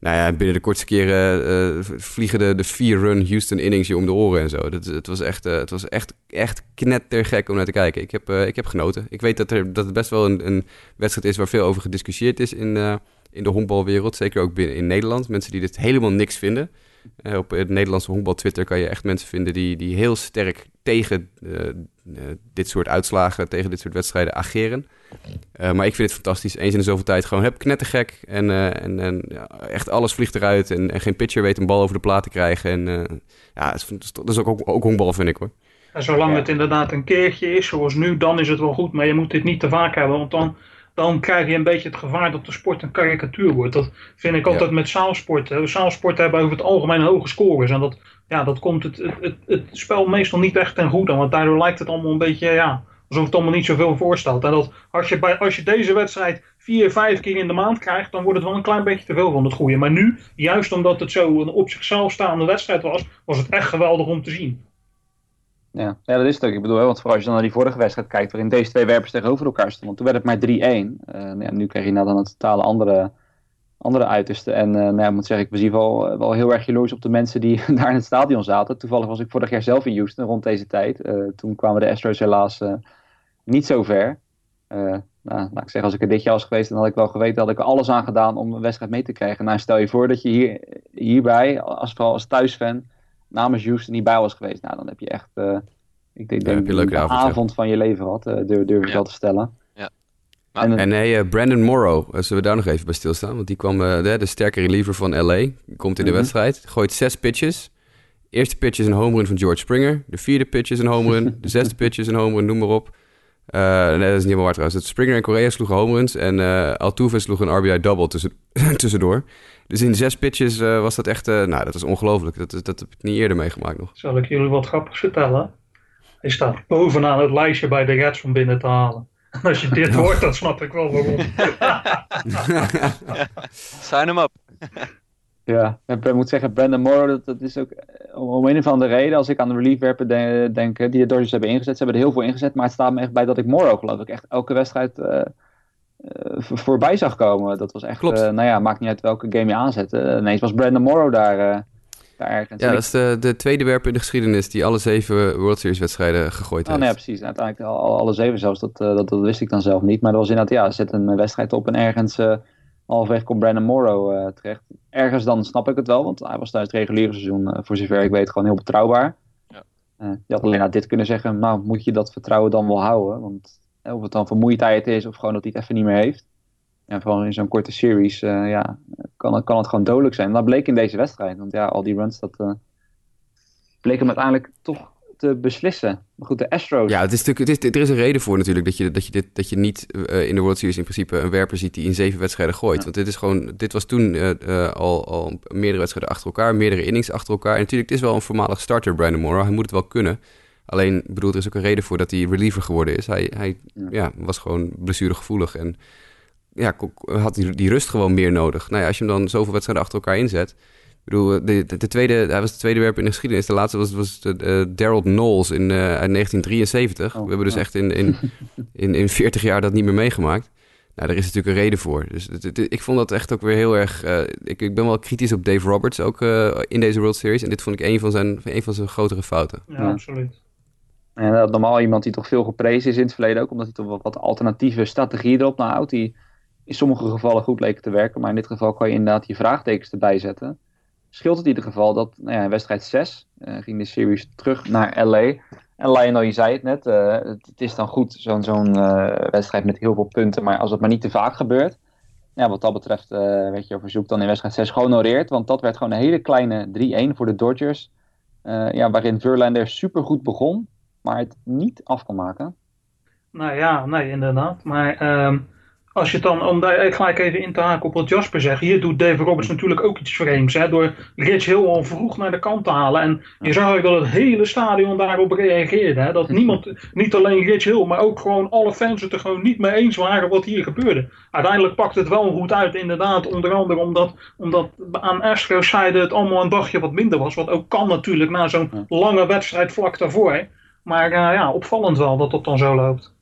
Nou ja, binnen de kortste keren uh, vliegen de, de vier-run Houston innings je om de oren en zo. Dat, het was echt, uh, het was echt, echt knettergek om naar te kijken. Ik heb, uh, ik heb genoten. Ik weet dat, er, dat het best wel een, een wedstrijd is waar veel over gediscussieerd is in, in de honkbalwereld. Zeker ook binnen in Nederland. Mensen die dit helemaal niks vinden. op het Nederlandse honkbal Twitter kan je echt mensen vinden die, die heel sterk tegen dit soort uitslagen, tegen dit soort wedstrijden ageren. Uh, maar ik vind het fantastisch. Eens in de zoveel tijd gewoon heb knettergek. En, uh, en, en ja, echt alles vliegt eruit. En, en, geen pitcher weet een bal over de plaat te krijgen. En uh, ja, dat is, dat is ook, ook, ook honkbal, vind ik hoor. En zolang ja. het inderdaad een keertje is, zoals nu, dan is het wel goed. Maar je moet dit niet te vaak hebben, want dan, dan krijg je een beetje het gevaar dat de sport een karikatuur wordt. Dat vind ik altijd ja. met zaalsporten. Zaalsporten hebben over het algemeen hoge scores. En dat, ja, dat komt het, het, het, het spel meestal niet echt ten goede. Want daardoor lijkt het allemaal een beetje, ja, alsof het allemaal niet zoveel voorstelt. En dat als je, bij, als je deze wedstrijd vier, vijf keer in de maand krijgt, dan wordt het wel een klein beetje te veel van het goede. Maar nu, juist omdat het zo een op zichzelf staande wedstrijd was, was het echt geweldig om te zien. Ja, ja dat is het ook. Ik bedoel, want vooral als je dan naar die vorige wedstrijd kijkt, waarin deze twee werpers tegenover elkaar stonden, toen werd het maar 3-1. Uh, ja, nu krijg je nou dan een totale andere, andere uiterste. En uh, nou ja, ik moet zeggen, ik was in ieder geval wel heel erg jaloers op de mensen die daar in het stadion zaten. Toevallig was ik vorig jaar zelf in Houston rond deze tijd. Uh, toen kwamen de Astros helaas niet zo ver. Nou, laat ik zeggen, als ik er dit jaar was geweest, dan had ik wel geweten, dat ik er alles aan gedaan om een wedstrijd mee te krijgen. Nou, stel je voor dat je hier, hierbij, als, vooral als thuisfan, namens Houston niet bij was geweest. Nou, dan heb je echt, ik denk, ja, denk je de avond, avond van je leven gehad, durf, durf ik ja. wel te stellen. Maar, en, en nee, Brandon Morrow, zullen we daar nog even bij stilstaan? Want die kwam, de, de sterke reliever van LA, komt in de mm -hmm. wedstrijd, gooit zes pitches. Eerste pitch is een home run van George Springer. De vierde pitch is een home run. De zesde pitch is een home run, noem maar op. Uh, nee, dat is niet helemaal waar trouwens. Springer en Correa sloegen home runs en uh, Altuve sloeg een RBI double tussen, tussendoor. Dus in zes pitches uh, was dat echt, nou dat is ongelooflijk. Dat, dat, dat heb ik niet eerder meegemaakt nog. Zal ik jullie wat grappigs vertellen? Hij staat bovenaan het lijstje bij de Reds om binnen te halen. En als je dit hoort, dan snap ik wel waarom. Sign hem up. Ja, ik moet zeggen, Brandon Morrow, dat, dat is ook om een of andere reden, als ik aan de reliefwerpen de, denk, die de Dodgers hebben ingezet, ze hebben er heel veel ingezet, maar het staat me echt bij dat ik Morrow, geloof ik, echt elke wedstrijd uh, uh, voorbij zag komen. Dat was echt, uh, nou ja, maakt niet uit welke game je aanzette. ineens was Brandon Morrow daar, daar ergens. Ja, dat is de, de tweede werper in de geschiedenis die alle zeven World Series wedstrijden gegooid oh, heeft. Nee, precies. Uiteindelijk al, alle zeven zelfs, dat, dat, dat, wist ik dan zelf niet. Maar dat was inderdaad, ja, zet een wedstrijd op en ergens halfweg komt Brandon Morrow uh, terecht. Ergens dan snap ik het wel, want hij was tijdens het reguliere seizoen, uh, voor zover ik weet, gewoon heel betrouwbaar. Ja. Uh, je had alleen naar dit kunnen zeggen, nou moet je dat vertrouwen dan wel houden. Want of het dan vermoeidheid is of gewoon dat hij het even niet meer heeft. En vooral in zo'n korte series ja, kan, het, kan het gewoon dodelijk zijn. En dat bleek in deze wedstrijd. Want ja, al die runs, dat bleek hem uiteindelijk toch te beslissen. Maar goed, de Astros. Ja, het is natuurlijk, het is, er is een reden voor natuurlijk dat je, dat je, dit, dat je niet uh, in de World Series in principe een werper ziet die in zeven wedstrijden gooit. Ja. Want dit, is gewoon, dit was toen al, al meerdere wedstrijden achter elkaar, meerdere innings achter elkaar. En natuurlijk, het is wel een voormalig starter, Brandon Morrow. Hij moet het wel kunnen. Alleen, bedoel, er is ook een reden voor dat hij reliever geworden is. Hij, hij ja. ja was gewoon blessuregevoelig en ja, had die, die rust gewoon meer nodig. Nou ja, als je hem dan zoveel wedstrijden achter elkaar inzet... Ik bedoel, de, de, de, tweede, hij was de tweede werper in de geschiedenis. De laatste was, was de, uh, Daryl Knowles in, uh, uit 1973. Oh, we hebben dus echt in, in, in, in 40 jaar dat niet meer meegemaakt. Nou, daar is natuurlijk een reden voor. Dus het, het, ik vond dat echt ook weer heel erg... Uh, ik, ik ben wel kritisch op Dave Roberts ook in deze World Series. En dit vond ik een van zijn, een van zijn grotere fouten. Ja, absoluut. En dat normaal iemand die toch veel geprezen is in het verleden ook, omdat hij toch wat, wat alternatieve strategieën erop nou houdt, die in sommige gevallen goed leken te werken. Maar in dit geval kan je inderdaad je vraagtekens erbij zetten scheelt het in ieder geval dat nou ja, in wedstrijd 6 uh, ging de series terug naar LA. En Lionel, je zei het net, uh, het, is dan goed zo'n uh, wedstrijd met heel veel punten, maar als het maar niet te vaak gebeurt. Ja, wat dat betreft werd je verzoek dan in wedstrijd 6 gehonoreerd, want dat werd gewoon een hele kleine 3-1 voor de Dodgers. ja, waarin Verlander supergoed begon, maar het niet af kon maken. Nou ja, nee, inderdaad. Maar um, als je dan, om daar gelijk even in te haken op wat Jasper zegt, hier doet David Roberts natuurlijk ook iets vreemds. Hè, door Rich heel al vroeg naar de kant te halen. En je zag ook dat het hele stadion daarop reageerde. Hè, dat niemand, niet alleen Rich Hill, maar ook gewoon alle fans het er gewoon niet mee eens waren wat hier gebeurde. Uiteindelijk pakt het wel goed uit, inderdaad. Onder andere omdat, omdat aan Astros zijde het allemaal een dagje wat minder was. Wat ook kan natuurlijk na zo'n lange wedstrijd vlak daarvoor. Maar uh, ja, opvallend wel dat dat dan zo loopt.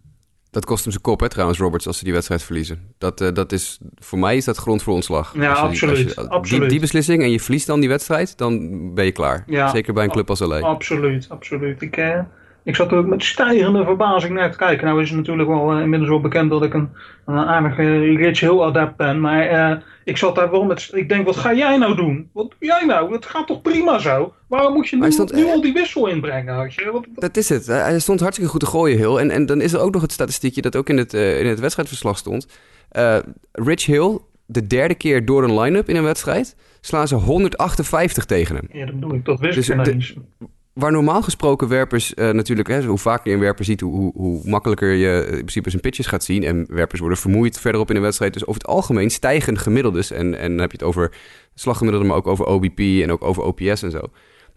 Dat kost hem zijn kop, hè, trouwens, Roberts, als ze die wedstrijd verliezen. Dat, uh, dat is, voor mij is dat grond voor ontslag. Ja, als je, absoluut. Als je, absoluut. Die, die, beslissing en je verliest dan die wedstrijd, dan ben je klaar. Ja, Zeker bij een club als LA. Absoluut, absoluut. Ik, uh, ik zat er ook met stijgende verbazing naar te kijken. Nou is het natuurlijk wel uh, inmiddels wel bekend dat ik een, een aardige Rich Hill adept ben. Maar ik zat daar wel met... Ik denk, wat ga jij nou doen? Wat doe jij nou? Het gaat toch prima zo? Waarom moet je nu, stond, nu al die wissel inbrengen? Had je? Wat, dat is het. Hij stond hartstikke goed te gooien, Hill. En, en dan is er ook nog het statistiekje dat ook in het, in het wedstrijdverslag stond. Rich Hill, de derde keer door een line-up in een wedstrijd, slaan ze 158 tegen hem. Ja, dat bedoel ik. Dat wist dus ik ineens. Waar normaal gesproken werpers uh, natuurlijk, hè, hoe vaker je een werper ziet, hoe, hoe, makkelijker je in principe zijn pitches gaat zien. En werpers worden vermoeid verderop in een wedstrijd. Dus over het algemeen stijgen gemiddeldes. En, en dan heb je het over slaggemiddelde, maar ook over OBP en ook over OPS en zo.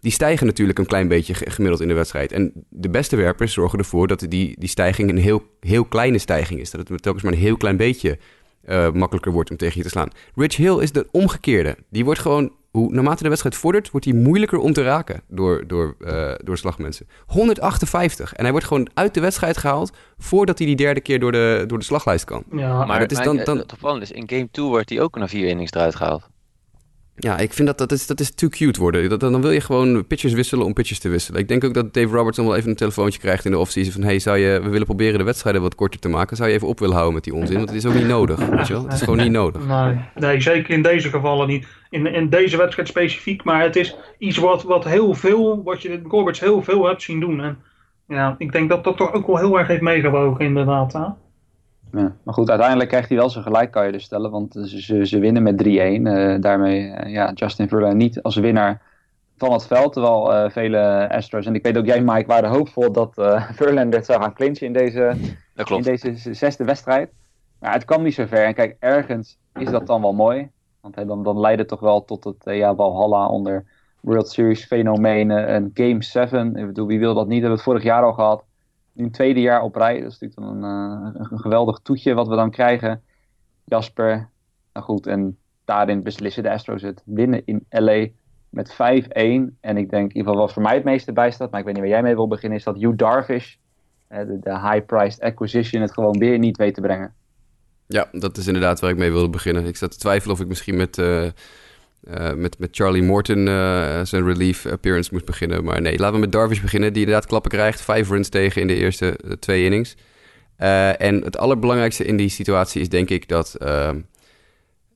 Die stijgen natuurlijk een klein beetje gemiddeld in de wedstrijd. En de beste werpers zorgen ervoor dat die, die stijging een heel, heel kleine stijging is. Dat het telkens maar een heel klein beetje uh, makkelijker wordt om tegen je te slaan. Rich Hill is de omgekeerde. Die wordt gewoon hoe naarmate de wedstrijd vordert, wordt hij moeilijker om te raken door, door, uh, door slagmensen. 158. En hij wordt gewoon uit de wedstrijd gehaald voordat hij die derde keer door de, door de slaglijst kan. Ja, maar, het is dan, dan... het is, in game 2 wordt hij ook na vier innings eruit gehaald. Ja, ik vind dat dat is, dat is too cute worden. Dat, dan wil je gewoon pitchers wisselen om pitchers te wisselen. Ik denk ook dat Dave Roberts dan wel even een telefoontje krijgt in de offseason van... hey, zou je, we willen proberen de wedstrijden wat korter te maken. Zou je even op willen houden met die onzin? Want het is ook niet nodig, weet je wel? Het is gewoon niet nodig. Nee, nee zeker in deze gevallen niet. In, in deze wedstrijd specifiek. Maar het is iets wat, wat heel veel, wat je Roberts heel veel hebt zien doen. En ja, ik denk dat dat toch ook wel heel erg heeft meegewogen inderdaad. Hè? Ja, maar goed, uiteindelijk krijgt hij wel zijn gelijk, kan je dus stellen. Want ze, ze, winnen met 3-1. Uh, daarmee, uh, ja, Justin Verlander niet als winnaar van het veld. Terwijl uh, vele Astros, en ik weet ook jij Mike, waren hoopvol dat Verlander zou gaan clinchen in deze, in deze zesde wedstrijd. Maar het kwam niet zo ver. En kijk, ergens is dat dan wel mooi. Want dan, dan leidt het toch wel tot het ja, Valhalla onder World Series fenomenen. Een Game 7. Ik bedoel, wie wil dat niet? We hebben het vorig jaar al gehad nu een tweede jaar op rij. Dat is natuurlijk dan een, uh, een geweldig toetje wat we dan krijgen. Jasper, nou goed, en daarin beslissen de Astros het winnen in LA met 5-1. En ik denk, in ieder geval wat voor mij het meeste bijstaat, maar ik weet niet waar jij mee wil beginnen, is dat Hugh Darvish, de, de high-priced acquisition, het gewoon weer niet weet te brengen. Ja, dat is inderdaad waar ik mee wilde beginnen. Ik zat te twijfelen of ik misschien met... Uh... Uh, met, met Charlie Morton uh, zijn relief appearance moest beginnen. Maar nee, laten we met Darvish beginnen. Die inderdaad klappen krijgt. Vijf runs tegen in de eerste uh, twee innings. en het allerbelangrijkste in die situatie is denk ik dat... Ehm,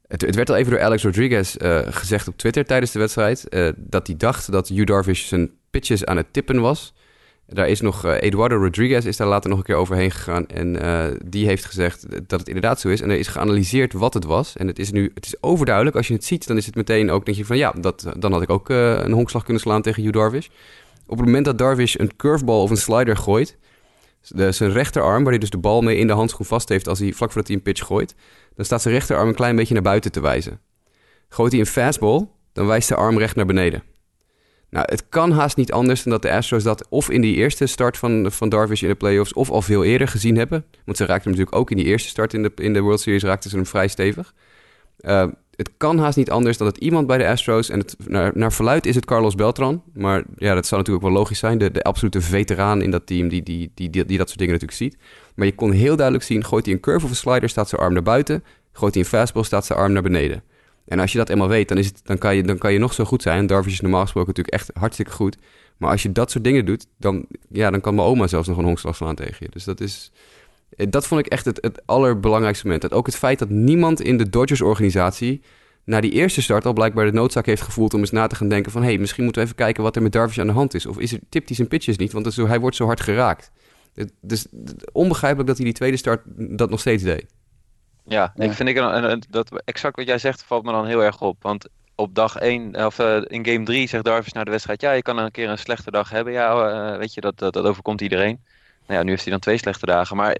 het, het, werd al even door Alex Rodriguez gezegd op Twitter tijdens de wedstrijd... dat hij dacht dat Hugh Darvish zijn pitches aan het tippen was... Daar is nog uh, Eduardo Rodriguez is daar later nog een keer overheen gegaan. En uh, die heeft gezegd dat het inderdaad zo is. En er is geanalyseerd wat het was. En het is nu het is overduidelijk. Als je het ziet, dan is het meteen ook, denk je van ja, dat, dan had ik ook uh, een honkslag kunnen slaan tegen Hugh Darvish. Op het moment dat Darvish een curveball of een slider gooit, zijn rechterarm, waar hij dus de bal mee in de handschoen vast heeft als hij vlak voordat hij een pitch gooit, dan staat zijn rechterarm een klein beetje naar buiten te wijzen. Gooit hij een fastball, dan wijst de arm recht naar beneden. Nou, het kan haast niet anders dan dat de Astros dat of in die eerste start van, van Darvish in de playoffs of al veel eerder gezien hebben. Want ze raakten hem natuurlijk ook in die eerste start in de, in de World Series raakten ze hem vrij stevig. Uh, het kan haast niet anders dan dat iemand bij de Astros, en het, naar, naar verluid is het Carlos Beltran, maar ja, dat zou natuurlijk ook wel logisch zijn, de, de absolute veteraan in dat team die, die, die, die, die dat soort dingen natuurlijk ziet. Maar je kon heel duidelijk zien, gooit hij een curve of een slider, staat zijn arm naar buiten, gooit hij een fastball, staat zijn arm naar beneden. En als je dat eenmaal weet, dan, is het, dan, kan, je, dan kan je nog zo goed zijn. Darvish is normaal gesproken natuurlijk echt hartstikke goed. Maar als je dat soort dingen doet, dan, ja, dan kan mijn oma zelfs nog een honkslag slaan tegen je. Dus dat is... Dat vond ik echt het, het allerbelangrijkste moment. Ook het feit dat niemand in de Dodgers-organisatie na die eerste start al blijkbaar de noodzaak heeft gevoeld om eens na te gaan denken van... hé, hey, misschien moeten we even kijken wat er met Darvish aan de hand is. Of is er, tipt hij zijn pitches niet, want hij wordt zo hard geraakt. Dus onbegrijpelijk dat hij die tweede start dat nog steeds deed. Ja, ik vind ik, dat exact wat jij zegt valt me dan heel erg op. Want op dag 1, of uh, in game 3 zegt Darvish na de wedstrijd... ja, je kan een keer een slechte dag hebben. Ja, uh, weet je, dat, dat, dat overkomt iedereen. Nou ja, nu heeft hij dan twee slechte dagen. Maar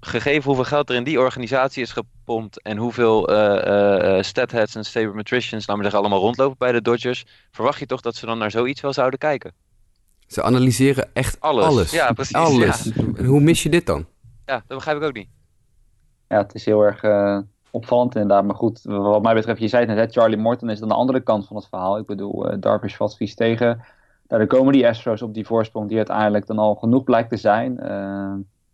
gegeven hoeveel geld er in die organisatie is gepompt en hoeveel uh, uh, statheads en sabermetricians, laten we zeggen, allemaal rondlopen bij de Dodgers, verwacht je toch dat ze dan naar zoiets wel zouden kijken? Ze analyseren echt alles. alles. Ja, precies. Alles. Hoe mis je dit dan? Ja, dat begrijp ik ook niet. Ja, het is heel erg uh, opvallend inderdaad. Maar goed, wat mij betreft, je zei het net, Charlie Morton is dan de andere kant van het verhaal. Ik bedoel, uh, Darvish valt vies tegen. Daar komen die Astros op die voorsprong die uiteindelijk dan al genoeg blijkt te zijn.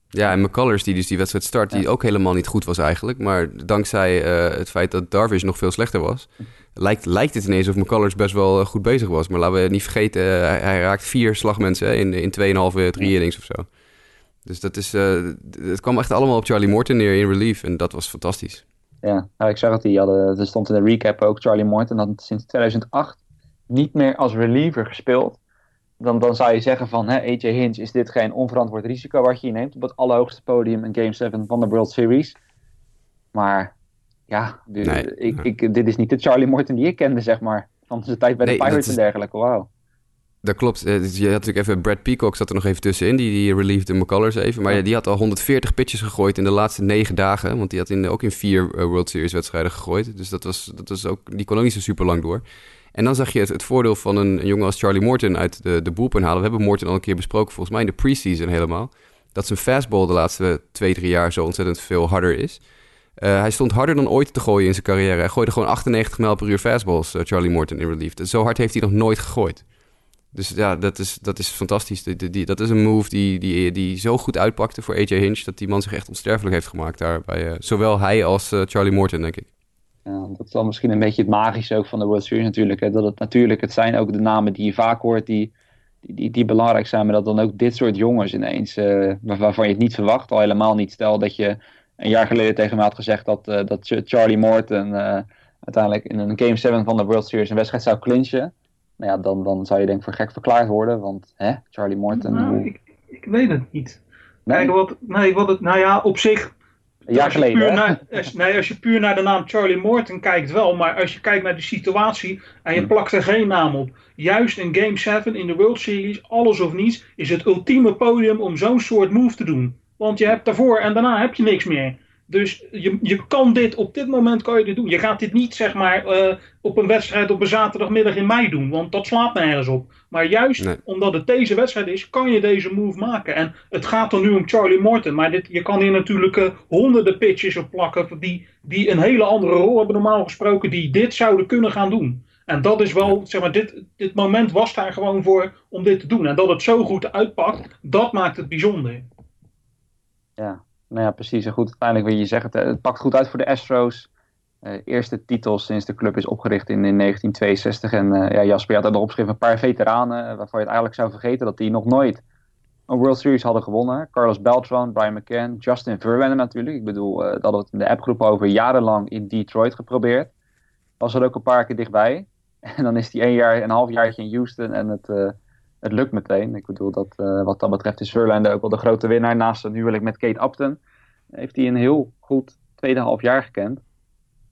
Ja, en McCullers, die dus die wedstrijd start, die ook helemaal niet goed was eigenlijk. Maar dankzij uh, het feit dat Darvish nog veel slechter was, lijkt, lijkt het ineens of McCullers best wel goed bezig was. Maar laten we niet vergeten, hij, hij, raakt vier slagmensen in, in 2,5, 3 innings of zo. Dus dat is, het kwam echt allemaal op Charlie Morton neer in relief en dat was fantastisch. Ja, nou, ik zag het, die hadden, er stond in de recap ook, Charlie Morton had sinds 2008 niet meer als reliever gespeeld dan, dan zou je zeggen van hè, AJ Hinch, is dit geen onverantwoord risico wat je neemt op het allerhoogste podium in Game 7 van de World Series. Maar ja, ik, Ik, dit is niet de Charlie Morton die ik kende, zeg maar. Van zijn tijd bij de Pirates en dergelijke, wauw. Dat klopt. Eh, dus je had natuurlijk even Brad Peacock zat er nog even tussenin. Die, die relieved de McCullers even. Maar ja. die had al 140 pitches gegooid in de laatste negen dagen. Want die had in, ook in vier eh, World Series wedstrijden gegooid. Dus dat was, dat was ook, die kon ook niet zo super lang door. En dan zag je het, het voordeel van een, een, jongen als Charlie Morton uit de, de boelpen halen. We hebben Morton al een keer besproken, volgens mij in de preseason helemaal. Dat zijn fastball de laatste twee, drie jaar zo ontzettend veel harder is. Uh, hij stond harder dan ooit te gooien in zijn carrière. Hij gooide gewoon 98 mijl per uur fastballs, uh, Charlie Morton in relief. Zo hard heeft hij nog nooit gegooid. Dus ja, dat is, dat is fantastisch. Die, die, dat is een move die, die, die zo goed uitpakte voor AJ Hinch... dat die man zich echt onsterfelijk heeft gemaakt daar. Bij, uh, zowel hij als Charlie Morton, denk ik. Ja, dat is dan misschien een beetje het magische ook van de World Series natuurlijk. Hè? Dat het natuurlijk, het zijn ook de namen die je vaak hoort die, die, die, belangrijk zijn. Maar dat dan ook dit soort jongens ineens, uh, waarvan je het niet verwacht. Al helemaal niet. Stel dat je een jaar geleden tegen me had gezegd dat, dat Charlie Morton uiteindelijk in een Game 7 van de World Series een wedstrijd zou clinchen. Nou ja, dan, dan zou je denk ik voor gek verklaard worden. Want hè, Charlie Morton... Nou, ik, ik weet het niet. Nee? Kijk, wat, nee, wat het, nou ja, op zich een jaar geleden. Naar, als, nee, als je puur naar de naam Charlie Morton kijkt wel. Maar als je kijkt naar de situatie en je hm. plakt er geen naam op. Juist in Game 7 in de World Series, alles of niets, is het ultieme podium om zo'n soort move te doen. Want je hebt daarvoor en daarna heb je niks meer. Dus je, je kan dit, op dit moment kan je dit doen. Je gaat dit niet zeg maar uh, op een wedstrijd op een zaterdagmiddag in mei doen, want dat slaat nergens op. Maar juist omdat het deze wedstrijd is, kan je deze move maken. En het gaat dan nu om Charlie Morton, maar dit, je kan hier natuurlijk uh, honderden pitches op plakken die, die een hele andere rol hebben normaal gesproken, die dit zouden kunnen gaan doen. En dat is wel, zeg maar, dit, dit moment was daar gewoon voor om dit te doen. En dat het zo goed uitpakt, dat maakt het bijzonder. Ja, nou ja, precies. En goed, uiteindelijk wil je zeggen, het, pakt goed uit voor de Astros. Uh, eerste titel sinds de club is opgericht in, in 1962. En uh, ja, Jasper, had nog opgeschreven een paar veteranen uh, waarvan je het eigenlijk zou vergeten dat die nog nooit een World Series hadden gewonnen. Carlos Beltran, Brian McCann, Justin Verlander natuurlijk. Ik bedoel, dat hadden we het in de appgroep over jarenlang in Detroit geprobeerd. Was er ook een paar keer dichtbij. En dan is hij een jaar, een half jaartje in Houston en het het lukt meteen. Ik bedoel, dat, uh, wat dat betreft is Verlander ook wel de grote winnaar. Naast een huwelijk met Kate Upton heeft hij een heel goed tweede half jaar gekend.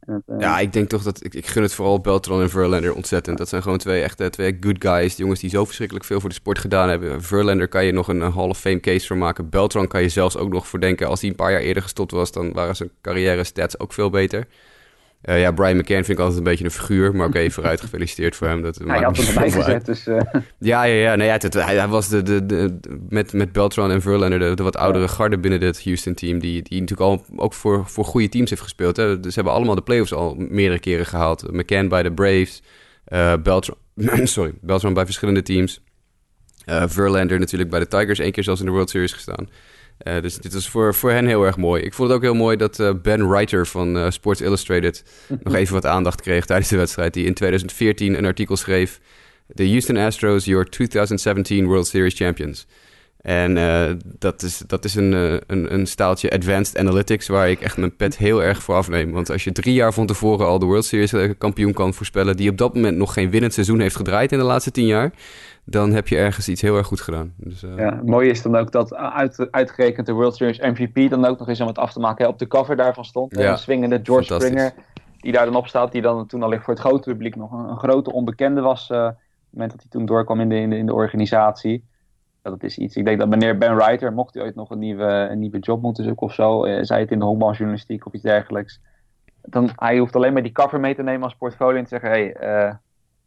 En het, eh, Ja, ik denk toch dat ik, ik gun het vooral Beltran en Verlander ontzettend. Dat zijn gewoon twee echte twee good guys. Jongens die zo verschrikkelijk veel voor de sport gedaan hebben. Verlander kan je nog een, een Hall of Fame case voor maken. Beltran kan je zelfs ook nog voor denken. Als hij een paar jaar eerder gestopt was, dan waren zijn carrière stats ook veel beter. Eh, ja, Brian McCann vind ik altijd een beetje een figuur. Maar oké, vooruit gefeliciteerd voor hem. Dat hij maakt had hem erbij gezet, dus... eh, Ja, ja, ja. Nee, ja, het- hij, hij was de, de, de, met, met Beltran en Verlander de, de wat oudere garde binnen dit Houston-team. Die, die natuurlijk al ook voor, voor goede teams heeft gespeeld. Hè. Dus ze hebben allemaal de playoffs al meerdere keren gehaald. McCann bij de Braves. eh Beltran, sorry, Beltran bij verschillende teams. Verlander natuurlijk bij de Tigers. één keer zelfs in de World Series gestaan. Eh, dus dit was voor, voor hen heel erg mooi. Ik vond het ook heel mooi dat eh, Ben Reiter van eh, Sports Illustrated nog even wat aandacht kreeg tijdens de wedstrijd. Die in 2014 een artikel schreef. The Houston Astros, your 2017 World Series champions. En eh, dat is, dat is een, eh, een, een staaltje advanced analytics waar ik echt mijn pet heel erg voor afneem. Want als je drie jaar van tevoren al de World Series eh, kampioen kan voorspellen, die op dat moment nog geen winnend seizoen heeft gedraaid in de laatste tien jaar, dan heb je ergens iets heel erg goed gedaan. Dus, eh, Ja, het mooie is dan ook dat uit, uitgerekend de World Series MVP dan ook nog eens om het af te maken hè, op de cover daarvan stond. Ja, Een swingende George. Springer die daar dan op staat, die dan toen al voor het grote publiek nog een, een grote onbekende was. op het moment dat hij toen doorkwam in de, in de, in de organisatie. Dat is iets. Ik denk dat meneer Ben Reiter, mocht hij ooit nog een nieuwe, een nieuwe job moeten zoeken of zo, eh, zei het in de honkbaljournalistiek of iets dergelijks. Dan, hij hoeft alleen maar die cover mee te nemen als portfolio en te zeggen, hé, hey, eh,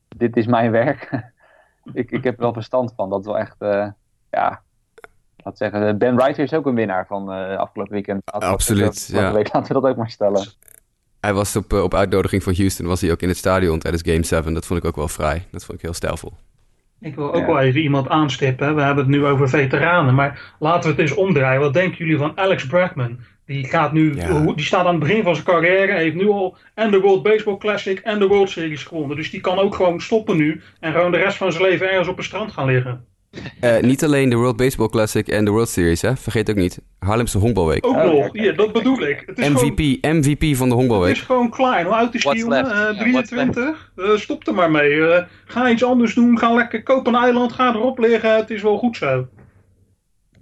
dit is mijn werk. ik, ik heb er wel verstand van. Dat is wel echt, eh, ja, laat zeggen, Ben Reiter is ook een winnaar van eh, afgelopen weekend. Laten we- Absoluut, ja. week, laten we dat ook maar stellen. Hij was op, op uitnodiging van Houston, was hij ook in het stadion tijdens Game 7. Dat vond ik ook wel vrij. Dat vond ik heel stijlvol. Ik wil ook Ja. wel even iemand aanstippen. We hebben het nu over veteranen, maar laten we het eens omdraaien. Wat denken jullie van Alex Bregman? Die, gaat nu, Ja. die staat aan het begin van zijn carrière, heeft nu al en de World Baseball Classic en de World Series gewonnen. Dus die kan ook gewoon stoppen nu en gewoon de rest van zijn leven ergens op een strand gaan liggen. Eh, niet alleen de World Baseball Classic en de World Series, hè? vergeet ook niet. Haarlemse Honkbalweek. Ook nog, ja, dat bedoel ik. Het is gewoon, MVP, MVP van de het Honkbalweek. is gewoon klein. Hoe oud is die What's jongen? left? Eh, 23? Eh, stop er maar mee. Eh, ga iets anders doen. Ga lekker koop een eiland. Ga erop liggen. Het is wel goed zo.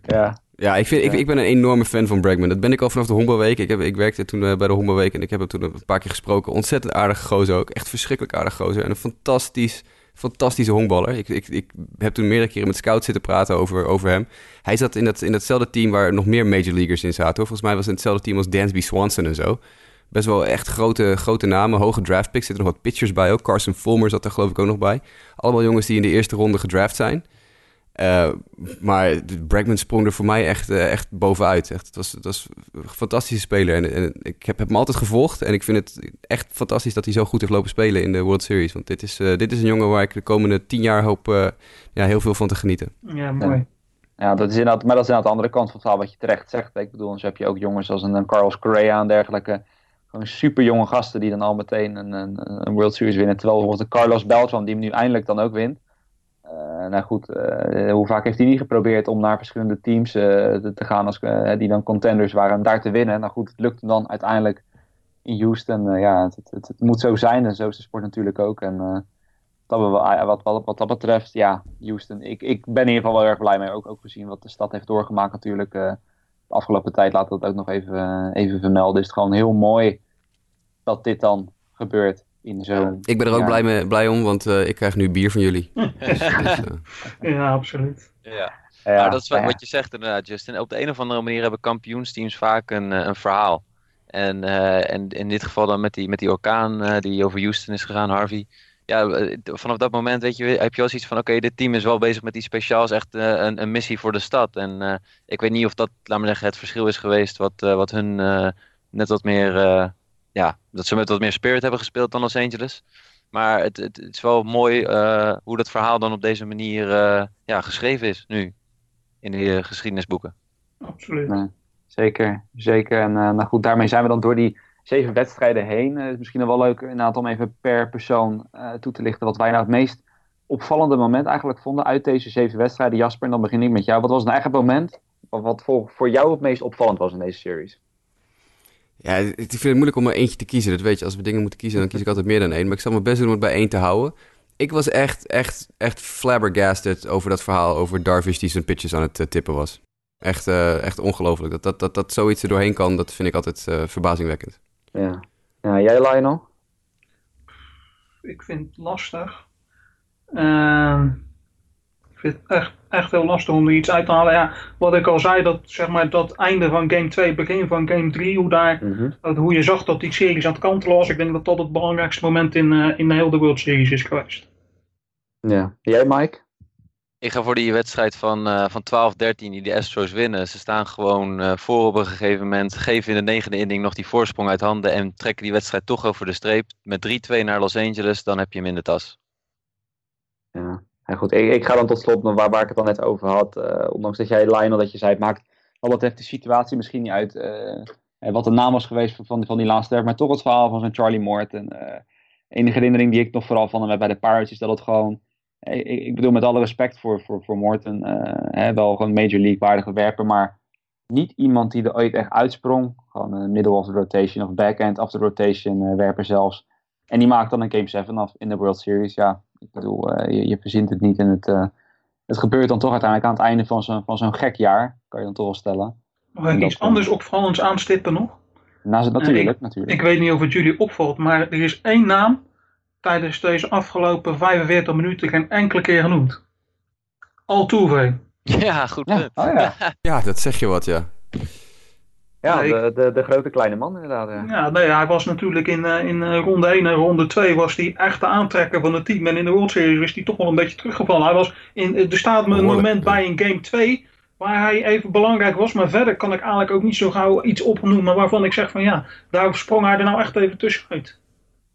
Ja, Ja, ik, vind, ik, ik ben een enorme fan van Bregman. Dat ben ik al vanaf de Honkbalweek. Ik, heb, ik werkte toen bij de Honkbalweek en ik heb hem toen een paar keer gesproken. Ontzettend aardige gozer ook. Echt verschrikkelijk aardig gozer. En een fantastisch, fantastische honkballer. Ik, ik, ik heb toen meerdere keren met scouts zitten praten over, over hem. Hij zat in, dat, in datzelfde team waar nog meer major leaguers in zaten. Volgens mij was het hetzelfde team als Dansby Swanson en zo. Best wel echt grote, grote namen, hoge draft picks. Zitten nog wat pitchers bij ook. Carson Fulmer zat er geloof ik ook nog bij. Allemaal jongens die in de eerste ronde gedraft zijn. Eh, maar Bregman sprong er voor mij echt, eh, echt bovenuit. Echt, het, was, het was een fantastische speler. En, en ik heb, heb hem altijd gevolgd. En ik vind het echt fantastisch dat hij zo goed heeft lopen spelen in de World Series. Want dit is, eh, dit is een jongen waar ik de komende tien jaar hoop eh, ja, heel veel van te genieten. Ja, mooi. ja dat is inderdaad, maar dat is inderdaad de andere kant van het verhaal wat je terecht zegt. Ik bedoel, zo heb je ook jongens als een, een Carlos Correa en dergelijke. Gewoon super jonge gasten die dan al meteen een, een, een World Series winnen. Terwijl bijvoorbeeld de Carlos Beltran, die hem nu eindelijk dan ook wint. Eh, nou goed, eh, hoe vaak heeft hij niet geprobeerd om naar verschillende teams eh, te, te gaan als, die dan contenders waren en daar te winnen. Nou goed, het lukt hem dan uiteindelijk in Houston. Ja, het, het, het moet zo zijn en zo is de sport natuurlijk ook. En wel- wat, wat, wat dat betreft, ja, Houston. Ik, ik ben in ieder geval wel erg blij mee. Ook, ook gezien wat de stad heeft doorgemaakt natuurlijk. de afgelopen tijd, we dat ook nog even, eh, even vermelden. Is gewoon heel mooi dat dit dan gebeurt in zo'n... Ik ben er ook Ja. blij, mee, blij om, want eh, ik krijg nu bier van jullie. Dus, dus, eh, Ja, absoluut. Ja. Ja, maar dat is wat, nou ja. wat je zegt inderdaad, Justin. Op de een of andere manier hebben kampioensteams vaak een, eh, een verhaal. En, eh, en in dit geval dan met die, met die orkaan eh, die over Houston is gegaan, Harvey. Ja, vanaf dat moment weet je, heb je wel zoiets van... oké, dit team is wel bezig met iets speciaals. Echt een, een missie voor de stad. En eh, ik weet niet of dat, laat maar zeggen, het verschil is geweest... wat, eh, wat hun eh, net wat meer... ja, dat ze met wat meer spirit hebben gespeeld dan Los Angeles. Maar het, het, het is wel mooi eh, hoe dat verhaal dan op deze manier eh, ja, geschreven is nu. In de eh, geschiedenisboeken. Absoluut. Nee, zeker, zeker. En eh, nou goed, daarmee zijn we dan door die zeven wedstrijden heen. Eh, Het is misschien nog wel leuk inderdaad om even per persoon eh, toe te lichten wat wij nou het meest opvallende moment eigenlijk vonden uit deze zeven wedstrijden. Jasper, en dan begin ik met jou. Wat was nou eigenlijk het moment wat- wat voor, voor jou het meest opvallend was in deze series? Ja, ik vind het moeilijk om er eentje te kiezen. Dat weet je, als we dingen moeten kiezen, dan kies ik altijd meer dan één. Maar ik zal mijn best doen om het bij één te houden. Ik was echt, echt, echt flabbergasted over dat verhaal over Darvish die zijn pitches aan het eh, tippen was. Echt, eh, echt ongelooflijk. Dat, dat, dat, dat zoiets er doorheen kan, dat vind ik altijd eh, verbazingwekkend. Ja. Ja, jij Lionel? Ik vind het lastig. Ehm, ik vind het echt, echt heel lastig om er iets uit te halen. Ja, wat ik al zei, dat, zeg maar, dat einde van game 2, begin van game 3, hoe, daar, Mhm. dat, hoe je zag dat die series aan het kantelen was. Ik denk dat dat het belangrijkste moment in, eh, in de hele World Series is geweest. Ja. Jij Mike? Ik ga voor die wedstrijd van, eh van 12-13 die de Astros winnen. Ze staan gewoon eh, voor op een gegeven moment. Geven in de negende inning nog die voorsprong uit handen. En trekken die wedstrijd toch over de streep. Met 3-2 naar Los Angeles. Dan heb je hem in de tas. Ja, ja goed. Ik, ik ga dan tot slot waar, waar ik het dan net over had. Eh, ondanks dat jij, Lionel, dat je zei, het maakt wat betreft de situatie misschien niet uit eh, eh, wat de naam was geweest van, van die laatste maar toch het verhaal van zo'n Charlie Morton. eh enige herinnering die ik nog vooral van hem heb bij de Pirates is dat het gewoon, ik, ik bedoel met alle respect voor, voor, voor Morton, hè, wel gewoon Major League waardige werper, maar niet iemand die er ooit echt uitsprong. Gewoon middle of the rotation of backhand of the rotation werper zelfs. En die maakt dan een Game 7 af in de World Series. Ja, ik bedoel, eh, je, je verzint het niet en het, eh, het gebeurt dan toch uiteindelijk aan het einde van zo'n, van zo'n gek jaar, kan je dan toch wel stellen. Mag ik iets anders opvallends aanstippen nog? Nou, natuurlijk, natuurlijk. Ik weet niet of het jullie opvalt, maar er is één naam tijdens deze afgelopen 45 minuten geen enkele keer genoemd. Altuve. Ja, goed ja, oh ja. Ja, dat zeg je wat, ja. Ja Nee, de, de, de grote kleine man inderdaad. Ja. Ja, nee, hij was natuurlijk in, eh, in eh, ronde 1 en ronde 2 was hij echt de aantrekker van het team. En in de World Series is hij toch wel een beetje teruggevallen. Hij was in, er staat me een moment bij in game 2 waar hij even belangrijk was. Maar verder kan ik eigenlijk ook niet zo gauw iets opnoemen waarvan ik zeg van ja, daar sprong hij er nou echt even tussenuit.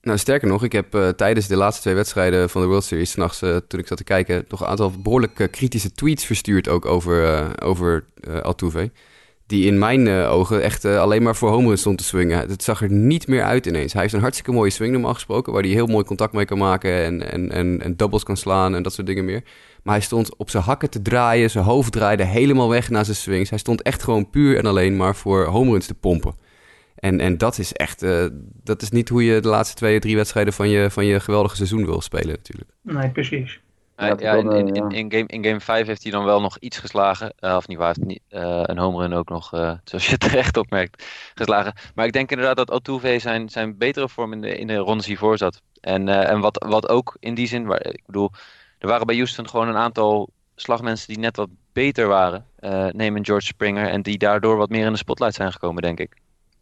Nou, sterker nog, ik heb eh, tijdens de laatste twee wedstrijden van de World Series, s'nachts uh, toen ik zat te kijken, toch een aantal behoorlijk uh, kritische tweets verstuurd ook over, uh, over Altuve. Die in mijn ogen echt alleen maar voor home stond te swingen. Het zag er niet meer uit ineens. Hij heeft een hartstikke mooie swing normaal gesproken, waar hij heel mooi contact mee kan maken en, en, en, en doubles kan slaan en dat soort dingen meer. Maar hij stond op zijn hakken te draaien, zijn hoofd draaide helemaal weg naar zijn swings. Hij stond echt gewoon puur en alleen maar voor home runs te pompen. En, en dat is echt, uh, dat is niet hoe je de laatste twee, drie wedstrijden van je, van je geweldige seizoen wil spelen natuurlijk. Nee, precies. Ja, ja, in, in, in, in, game, in game 5 heeft hij dan wel nog iets geslagen. Uh, of niet waar, heeft niet, uh, een home run ook nog, uh, zoals je terecht opmerkt, geslagen. Maar ik denk inderdaad dat Altuve zijn, zijn betere vorm in de, in de rondes hiervoor zat. En, en wat, wat ook in die zin, waar, ik bedoel, er waren bij Houston gewoon een aantal slagmensen die net wat beter waren. neem een George Springer en die daardoor wat meer in de spotlight zijn gekomen, denk ik.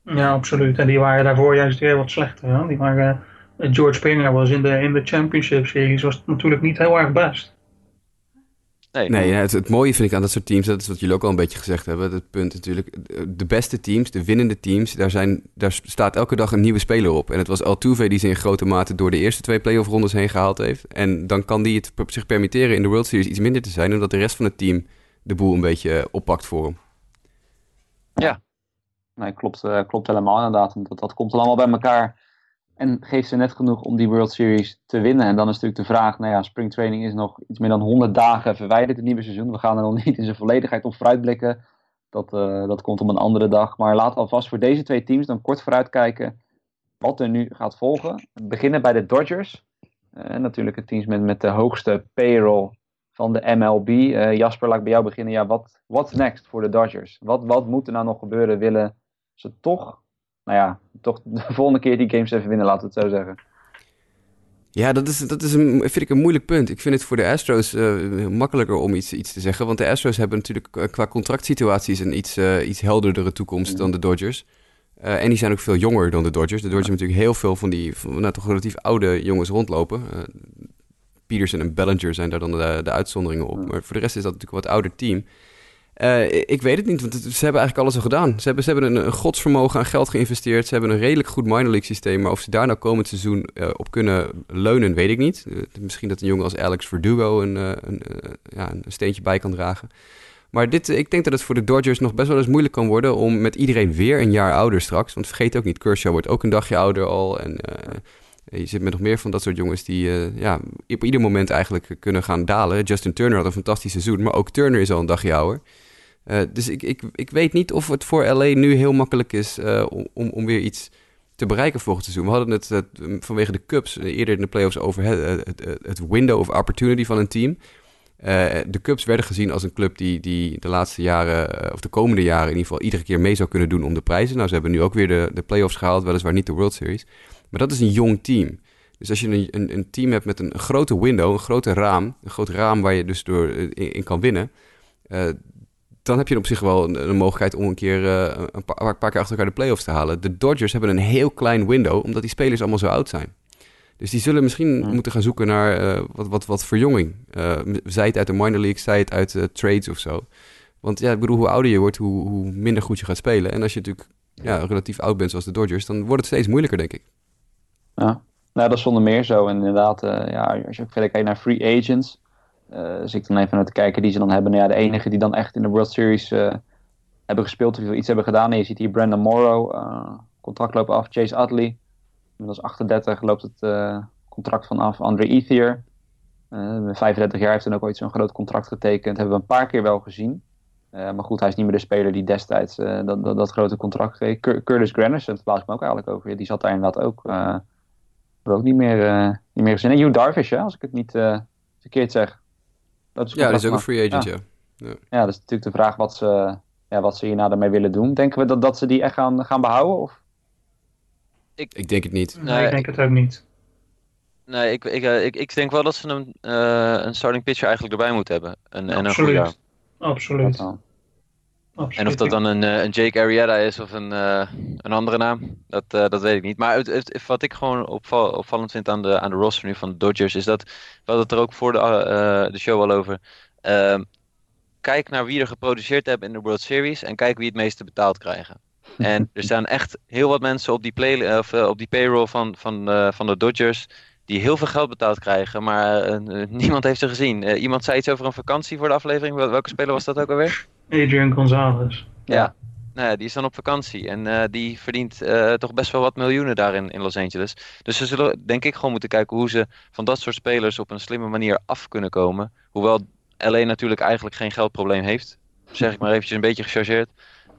Ja, absoluut. En die waren daarvoor juist weer wat slechter. Hè? Die waren, uh, George Springer was in de, in de Championship Series was natuurlijk niet heel erg best. Nee, nee het, het, mooie vind ik aan dat soort teams, dat is wat jullie ook al een beetje gezegd hebben. Het punt natuurlijk, de beste teams, de winnende teams, daar, zijn, daar staat elke dag een nieuwe speler op. En het was Altuve die ze in grote mate door de eerste twee playoff rondes heen gehaald heeft. En dan kan die het zich permitteren in de World Series iets minder te zijn, omdat de rest van het team de boel een beetje oppakt voor hem. Ja, Nee, klopt, uh, klopt helemaal inderdaad. Dat, dat komt dan allemaal bij elkaar. En geeft ze net genoeg om die World Series te winnen. En dan is natuurlijk de vraag, nou ja, springtraining is nog iets meer dan 100 dagen verwijderd het nieuwe seizoen. We gaan er nog niet in zijn volledigheid op vooruitblikken. Dat, uh, dat komt op een andere dag. Maar laat alvast voor deze twee teams dan kort vooruitkijken wat er nu gaat volgen. We beginnen bij de Dodgers. Uh, natuurlijk het team met, met de hoogste payroll van de MLB. Uh, Jasper, laat ik bij jou beginnen. Ja, wat next voor de Dodgers? Wat, wat moet er nou nog gebeuren? Willen ze toch, nou ja, toch de volgende keer die games even winnen, laten we het zo zeggen. Ja, dat is, dat is een, vind ik een moeilijk punt. Ik vind het voor de Astros uh, makkelijker om iets, iets te zeggen. Want de Astros hebben natuurlijk qua contractsituaties een iets, uh, iets helderdere toekomst mm. dan de Dodgers. Uh, en die zijn ook veel jonger dan de Dodgers. De Dodgers ja. hebben natuurlijk heel veel van die van, nou, toch relatief oude jongens rondlopen. Peterson en Bellinger zijn daar dan de, de uitzonderingen op. Ja. Maar voor de rest is dat natuurlijk een wat ouder team. Uh, ik weet het niet, want ze hebben eigenlijk alles al gedaan. Ze hebben, ze hebben een, godsvermogen aan geld geïnvesteerd. Ze hebben een redelijk goed minor league systeem. Maar of ze daar nou komend seizoen uh, op kunnen leunen, weet ik niet. Uh, misschien dat een jongen als Alex Verdugo een, een, ja, een steentje bij kan dragen. Maar dit, ik denk dat het voor de Dodgers nog best wel eens moeilijk kan worden... om met iedereen weer een jaar ouder straks. Want vergeet ook niet, Kershaw wordt ook een dagje ouder al. En je zit met nog meer van dat soort jongens die ja, op ieder moment eigenlijk kunnen gaan dalen. Justin Turner had een fantastisch seizoen, maar ook Turner is al een dagje ouder. Uh, dus ik, ik, ik weet niet of het voor LA nu heel makkelijk is uh, om, om weer iets te bereiken volgend seizoen. We hadden het uh, vanwege de Cubs eerder in de playoffs over het, het, het, window of opportunity van een team. de Cubs werden gezien als een club die, die de laatste jaren, of de komende jaren in ieder geval, iedere keer mee zou kunnen doen om de prijzen. Nou, ze hebben nu ook weer de, de playoffs gehaald, weliswaar niet de World Series. Maar dat is een jong team. Dus als je een, een, een team hebt met een, grote window, een grote raam, een groot raam waar je dus door in, kan winnen, dan heb je op zich wel een, mogelijkheid om een keer uh, een, paar, paar, keer achter elkaar de playoffs te halen. De Dodgers hebben een heel klein window, omdat die spelers allemaal zo oud zijn. Dus die zullen misschien moeten gaan zoeken naar uh, wat, wat, wat verjonging. Uh, zij het uit de minor league, zij het uit trades of zo. Want ja, ik bedoel, hoe ouder je wordt, hoe, hoe minder goed je gaat spelen. En als je natuurlijk ja, relatief oud bent zoals de Dodgers, dan wordt het steeds moeilijker, denk ik. Ja, nou, dat is zonder meer zo. En inderdaad, ja, als je ook verder kijkt naar free agents uh, dus ik dan even naar te kijken die ze dan hebben. Nou ja, de enige die dan echt in de World Series uh, hebben gespeeld of iets hebben gedaan. Je ziet hier Brandon Morrow, uh, contract lopen af. Chase Utley, inmiddels 38 loopt het contract van af. Andre Ethier, 35 jaar heeft dan ook ooit zo'n groot contract getekend. Hebben we een paar keer wel gezien. maar goed, hij is niet meer de speler die destijds dat, dat, dat, grote contract kreeg. Curtis Granderson, daar verbaas ik me ook eigenlijk over. Die zat daar inderdaad ook, ook niet, meer, niet meer gezien. En Hugh Darvish, als ik het niet verkeerd zeg. Dat is ja, dat is ook een free agent, ja. Ja, ja. dat is natuurlijk de vraag wat ze, ja, wat ze hierna daarmee willen doen. Denken we dat, dat ze die echt gaan, gaan behouden? Of? Ik, ik denk het niet. Nee, ik denk het ook niet. Nee, ik, ik, ik, ik denk wel dat ze een, uh, een starting pitcher eigenlijk erbij moeten hebben. Een, en een goed jaar. Absoluut. En of dat dan een, eh, een Jake Arrieta is of een, uh, een andere naam, dat, uh, dat weet ik niet. Maar het, het, wat ik gewoon opval, opvallend vind aan de, aan de roster nu van de Dodgers is dat, we hadden het er ook voor de, de show al over. Ehm, kijk naar wie er geproduceerd hebben in de World Series en kijk wie het meeste betaald krijgen. En er staan echt heel wat mensen op die, play, of, op die payroll van, van, van de Dodgers die heel veel geld betaald krijgen, maar niemand heeft ze gezien. iemand zei iets over een vakantie voor de aflevering. Welke speler was dat ook alweer? Adrian Gonzalez. Ja, nou, die is dan op vakantie en uh, die verdient uh, toch best wel wat miljoenen daar in, in Los Angeles. Dus ze zullen denk ik gewoon moeten kijken hoe ze van dat soort spelers op een slimme manier af kunnen komen. Hoewel LA natuurlijk eigenlijk geen geldprobleem heeft. Zeg ik maar eventjes een beetje gechargeerd.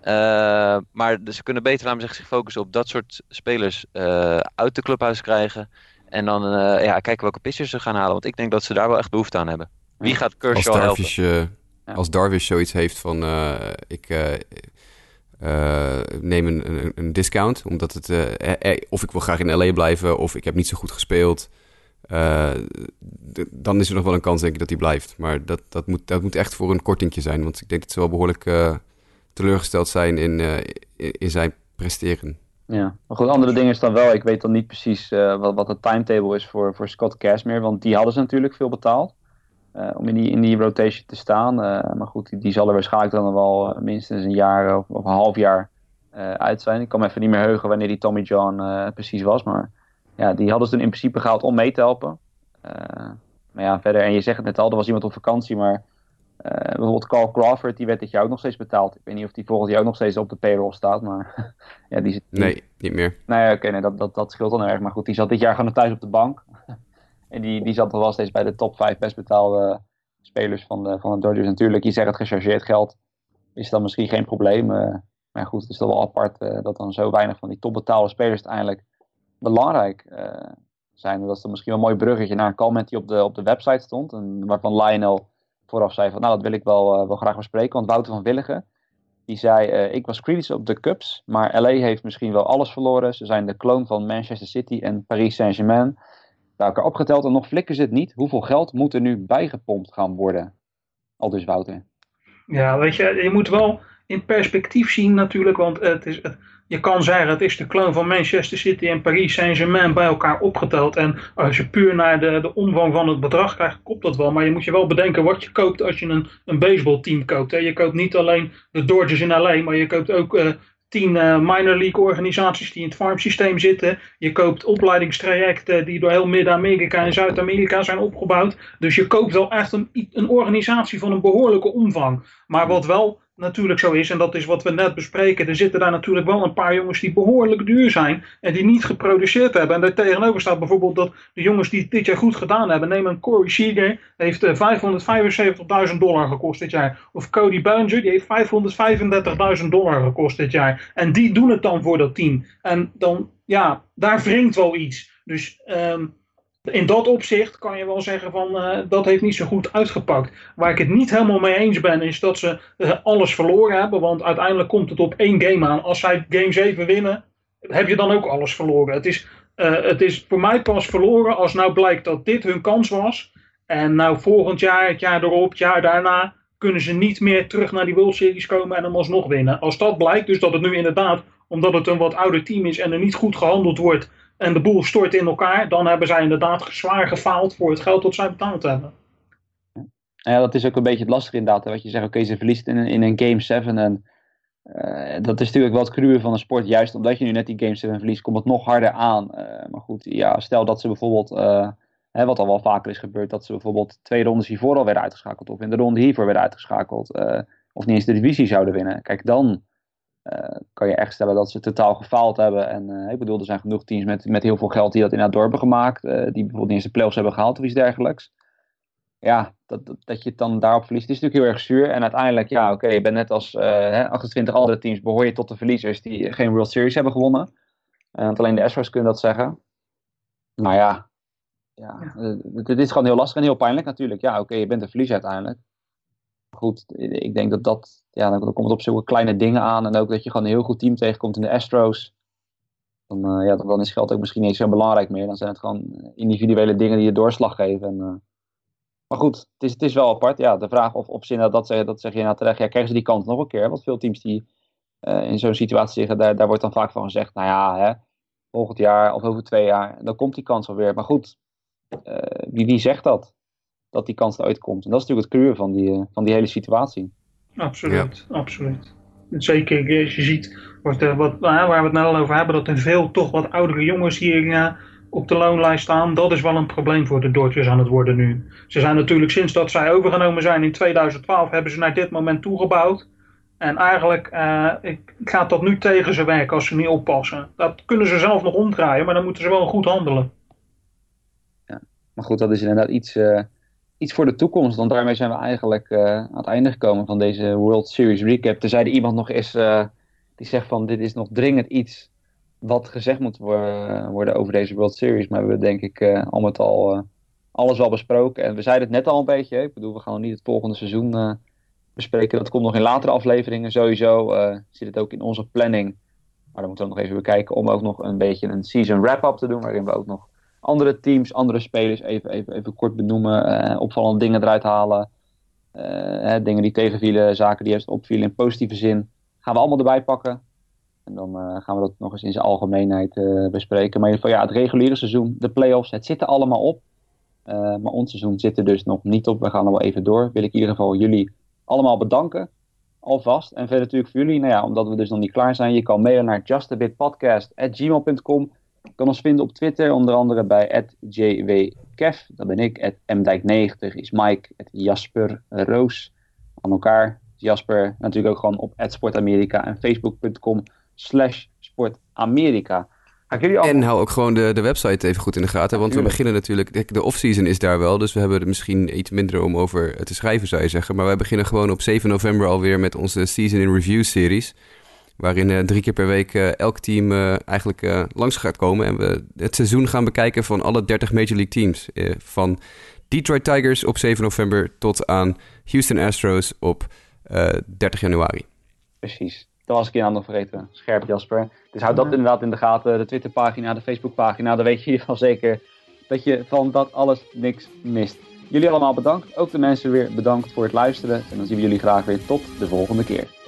Uh, maar ze kunnen beter, laten zich, zich focussen op dat soort spelers uit de clubhuis krijgen. En dan ja, kijken welke pitchers ze gaan halen. Want ik denk dat ze daar wel echt behoefte aan hebben. Wie gaat Kershaw helpen? Als Darvish zoiets heeft van uh, ik uh, uh, neem een, een, discount, omdat het of ik wil graag in LA blijven of ik heb niet zo goed gespeeld. dan is er nog wel een kans denk ik dat hij blijft. Maar dat, dat, moet, dat moet echt voor een kortingje zijn. Want ik denk dat ze wel behoorlijk teleurgesteld zijn in, in, in zijn presteren. Ja, maar goed, andere dingen is dan wel, ik weet dan niet precies wat, wat de timetable is voor, voor Scott Cashmere, want die hadden ze natuurlijk veel betaald. Uh, om in die, in die rotation te staan. Uh, maar goed, die, die, zal er waarschijnlijk dan wel uh, minstens een jaar of, of, een half jaar uit zijn. Ik kan me even niet meer heugen wanneer die Tommy John precies was. Maar ja, die hadden ze toen in principe gehaald om mee te helpen. maar ja, verder, en je zegt het net al, er was iemand op vakantie, maar bijvoorbeeld Carl Crawford, die werd dit jaar ook nog steeds betaald. Ik weet niet of die volgend jaar ook nog steeds op de payroll staat, maar ja, die, die, Nee, niet meer. Nee, oké, nee, dat, dat, dat scheelt dan erg. Maar goed, die zat dit jaar gewoon thuis op de bank. En die, die zat al wel steeds bij de top 5 best betaalde spelers van de, van de Dodgers. Natuurlijk, je zegt het gechargeerd geld is dan misschien geen probleem. Uh, maar goed, het is toch wel apart uh, dat dan zo weinig van die topbetaalde spelers uiteindelijk belangrijk uh, zijn. Dat is dan misschien wel een mooi bruggetje naar een comment die op de, op de website stond. En waarvan Lionel vooraf zei van nou dat wil ik wel, wel graag bespreken. Want Wouter van Willigen die zei ik was kritisch op de Cubs. Maar LA heeft misschien wel alles verloren. Ze zijn de kloon van Manchester City en Paris Saint-Germain bij opgeteld en nog flikken ze het niet. Hoeveel geld moet er nu bijgepompt gaan worden? Al dus Wouter. Ja, weet je, je moet wel in perspectief zien natuurlijk, want het is, je kan zeggen het is de kloon van Manchester City en Paris Saint-Germain bij elkaar opgeteld. En als je puur naar de, de omvang van het bedrag krijgt, klopt dat wel. Maar je moet je wel bedenken wat je koopt als je een, een baseballteam koopt. Hè. Je koopt niet alleen de Dodgers in LA, maar je koopt ook uh, tien uh, minor league organisaties die in het farmsysteem zitten. Je koopt opleidingstrajecten die door heel Midden-Amerika en Zuid-Amerika zijn opgebouwd. Dus je koopt wel echt een, een organisatie van een behoorlijke omvang. Maar wat wel natuurlijk zo is, en dat is wat we net bespreken, er zitten daar natuurlijk wel een paar jongens die behoorlijk duur zijn en die niet geproduceerd hebben. En daar tegenover staat bijvoorbeeld dat de jongens die dit jaar goed gedaan hebben, neem een Corey Seager, heeft 575.000 eh, dollar gekost dit jaar. Of Cody Bellinger, die heeft 535.000 dollar gekost dit jaar. En die doen het dan voor dat team. En dan, ja, daar wringt wel iets. Dus um, in dat opzicht kan je wel zeggen van uh, dat heeft niet zo goed uitgepakt. Waar ik het niet helemaal mee eens ben is dat ze uh, alles verloren hebben. Want uiteindelijk komt het op één game aan. Als zij game 7 winnen, heb je dan ook alles verloren. Het is, uh, het is voor mij pas verloren als nou blijkt dat dit hun kans was. En nou volgend jaar, het jaar erop, het jaar daarna kunnen ze niet meer terug naar die World Series komen en hem alsnog winnen. Als dat blijkt, dus dat het nu inderdaad, omdat het een wat ouder team is en er niet goed gehandeld wordt en de boel stort in elkaar, dan hebben zij inderdaad zwaar gefaald voor het geld dat zij betaald hebben. Ja, dat is ook een beetje het lastige inderdaad. Wat je zegt, oké, ze verliest in, in een Game 7 en uh, dat is natuurlijk wel het cruwe van een sport. Juist omdat je nu net die Game 7 verliest, komt het nog harder aan. Uh, maar goed, ja, stel dat ze bijvoorbeeld, uh, hè, wat al wel vaker is gebeurd, dat ze bijvoorbeeld twee rondes hiervoor al werden uitgeschakeld. Of in de ronde hiervoor werden uitgeschakeld. of niet eens de divisie zouden winnen. Kijk, dan kan je echt stellen dat ze totaal gefaald hebben. En ik bedoel, er zijn genoeg teams met, met heel veel geld die dat inderdaad door hebben gemaakt. die bijvoorbeeld niet eens de playoffs hebben gehaald of iets dergelijks ja, dat, dat, dat, je het dan daarop verliest, het is natuurlijk heel erg zuur. En uiteindelijk, ja, oké, je bent net als uh, hè, 28 andere teams, behoor je tot de verliezers die geen World Series hebben gewonnen. Want alleen de Astros kunnen dat zeggen. Maar ja, ja het, het, is gewoon heel lastig en heel pijnlijk natuurlijk. Ja, oké, je bent een verliezer uiteindelijk. Goed, ik denk dat dat, ja, dan, komt het op zulke kleine dingen aan. En ook dat je gewoon een heel goed team tegenkomt in de Astros. Dan, uh, ja, dan is geld ook misschien niet zo belangrijk meer. Dan zijn het gewoon individuele dingen die je doorslag geven. En, maar goed, het is, het is wel apart. Ja, de vraag of, of ze dat, dat zeg je nou terecht, ja, krijgen ze die kans nog een keer? Want veel teams die uh, in zo'n situatie zitten, daar, daar wordt dan vaak van gezegd, nou ja, hè, volgend jaar of over twee jaar, dan komt die kans alweer. Maar goed, wie, wie zegt dat? Dat die kans eruit komt. En dat is natuurlijk het cruur van die, uh, van die hele situatie. Absoluut, ja. absoluut. Zeker als je ziet wat, wat, waar we het nou al over hebben, dat er veel toch wat oudere jongens hier op de loonlijst staan. Dat is wel een probleem voor de Dodgers aan het worden nu. Ze zijn natuurlijk sinds dat zij overgenomen zijn in 2012 hebben ze naar dit moment toegebouwd. En eigenlijk uh, ik, gaat dat nu tegen ze werken als ze niet oppassen. Dat kunnen ze zelf nog omdraaien, maar dan moeten ze wel goed handelen. Ja, maar goed, dat is inderdaad iets, uh, iets voor de toekomst. Want daarmee zijn we eigenlijk uh, aan het einde gekomen van deze World Series recap. Er zei iemand nog eens, die zegt van dit is nog dringend iets wat gezegd moet worden over deze World Series. Maar we hebben denk ik al met al alles wel besproken. En we zeiden het net al een beetje. Ik bedoel, we gaan nog niet het volgende seizoen bespreken. Dat komt nog in latere afleveringen sowieso. zit het ook in onze planning. Maar dan moeten we nog even bekijken om ook nog een beetje een season wrap-up te doen. Waarin we ook nog andere teams, andere spelers even, even, even kort benoemen. opvallende dingen eruit halen. Hè, dingen die tegenvielen, zaken die juist opvielen in positieve zin. Gaan we allemaal erbij pakken. En dan uh, gaan we dat nog eens in zijn algemeenheid uh, bespreken. Maar in ieder geval, ja, het reguliere seizoen, de playoffs, het zit er allemaal op. Uh, maar ons seizoen zit er dus nog niet op. We gaan er wel even door. Wil ik in ieder geval jullie allemaal bedanken. Alvast. En verder natuurlijk voor jullie, nou ja, omdat we dus nog niet klaar zijn. Je kan mailen naar justabitpodcast.gmail.com. Je kan ons vinden op Twitter, onder andere bij jwkev. Dat ben ik. mdijk90 is Mike. Jasper Roos. Aan elkaar. Jasper natuurlijk ook gewoon op sportamerika en facebook.com slash sportamerika. En hou ook gewoon de, de website even goed in de gaten. Want we beginnen natuurlijk... De off-season is daar wel. Dus we hebben er misschien iets minder om over te schrijven, zou je zeggen. Maar wij beginnen gewoon op 7 november alweer met onze Season in Review series. Waarin uh, drie keer per week uh, elk team uh, eigenlijk langs gaat komen. En we het seizoen gaan bekijken van alle 30 Major League teams. van Detroit Tigers op 7 november tot aan Houston Astros op 30 januari. Precies. Dat was ik aan nog vergeten. Scherp Jasper. Dus houd dat inderdaad in de gaten. De Twitterpagina, de Facebookpagina. Dan weet je hiervan zeker dat je van dat alles niks mist. Jullie allemaal bedankt. Ook de mensen weer bedankt voor het luisteren. En dan zien we jullie graag weer tot de volgende keer.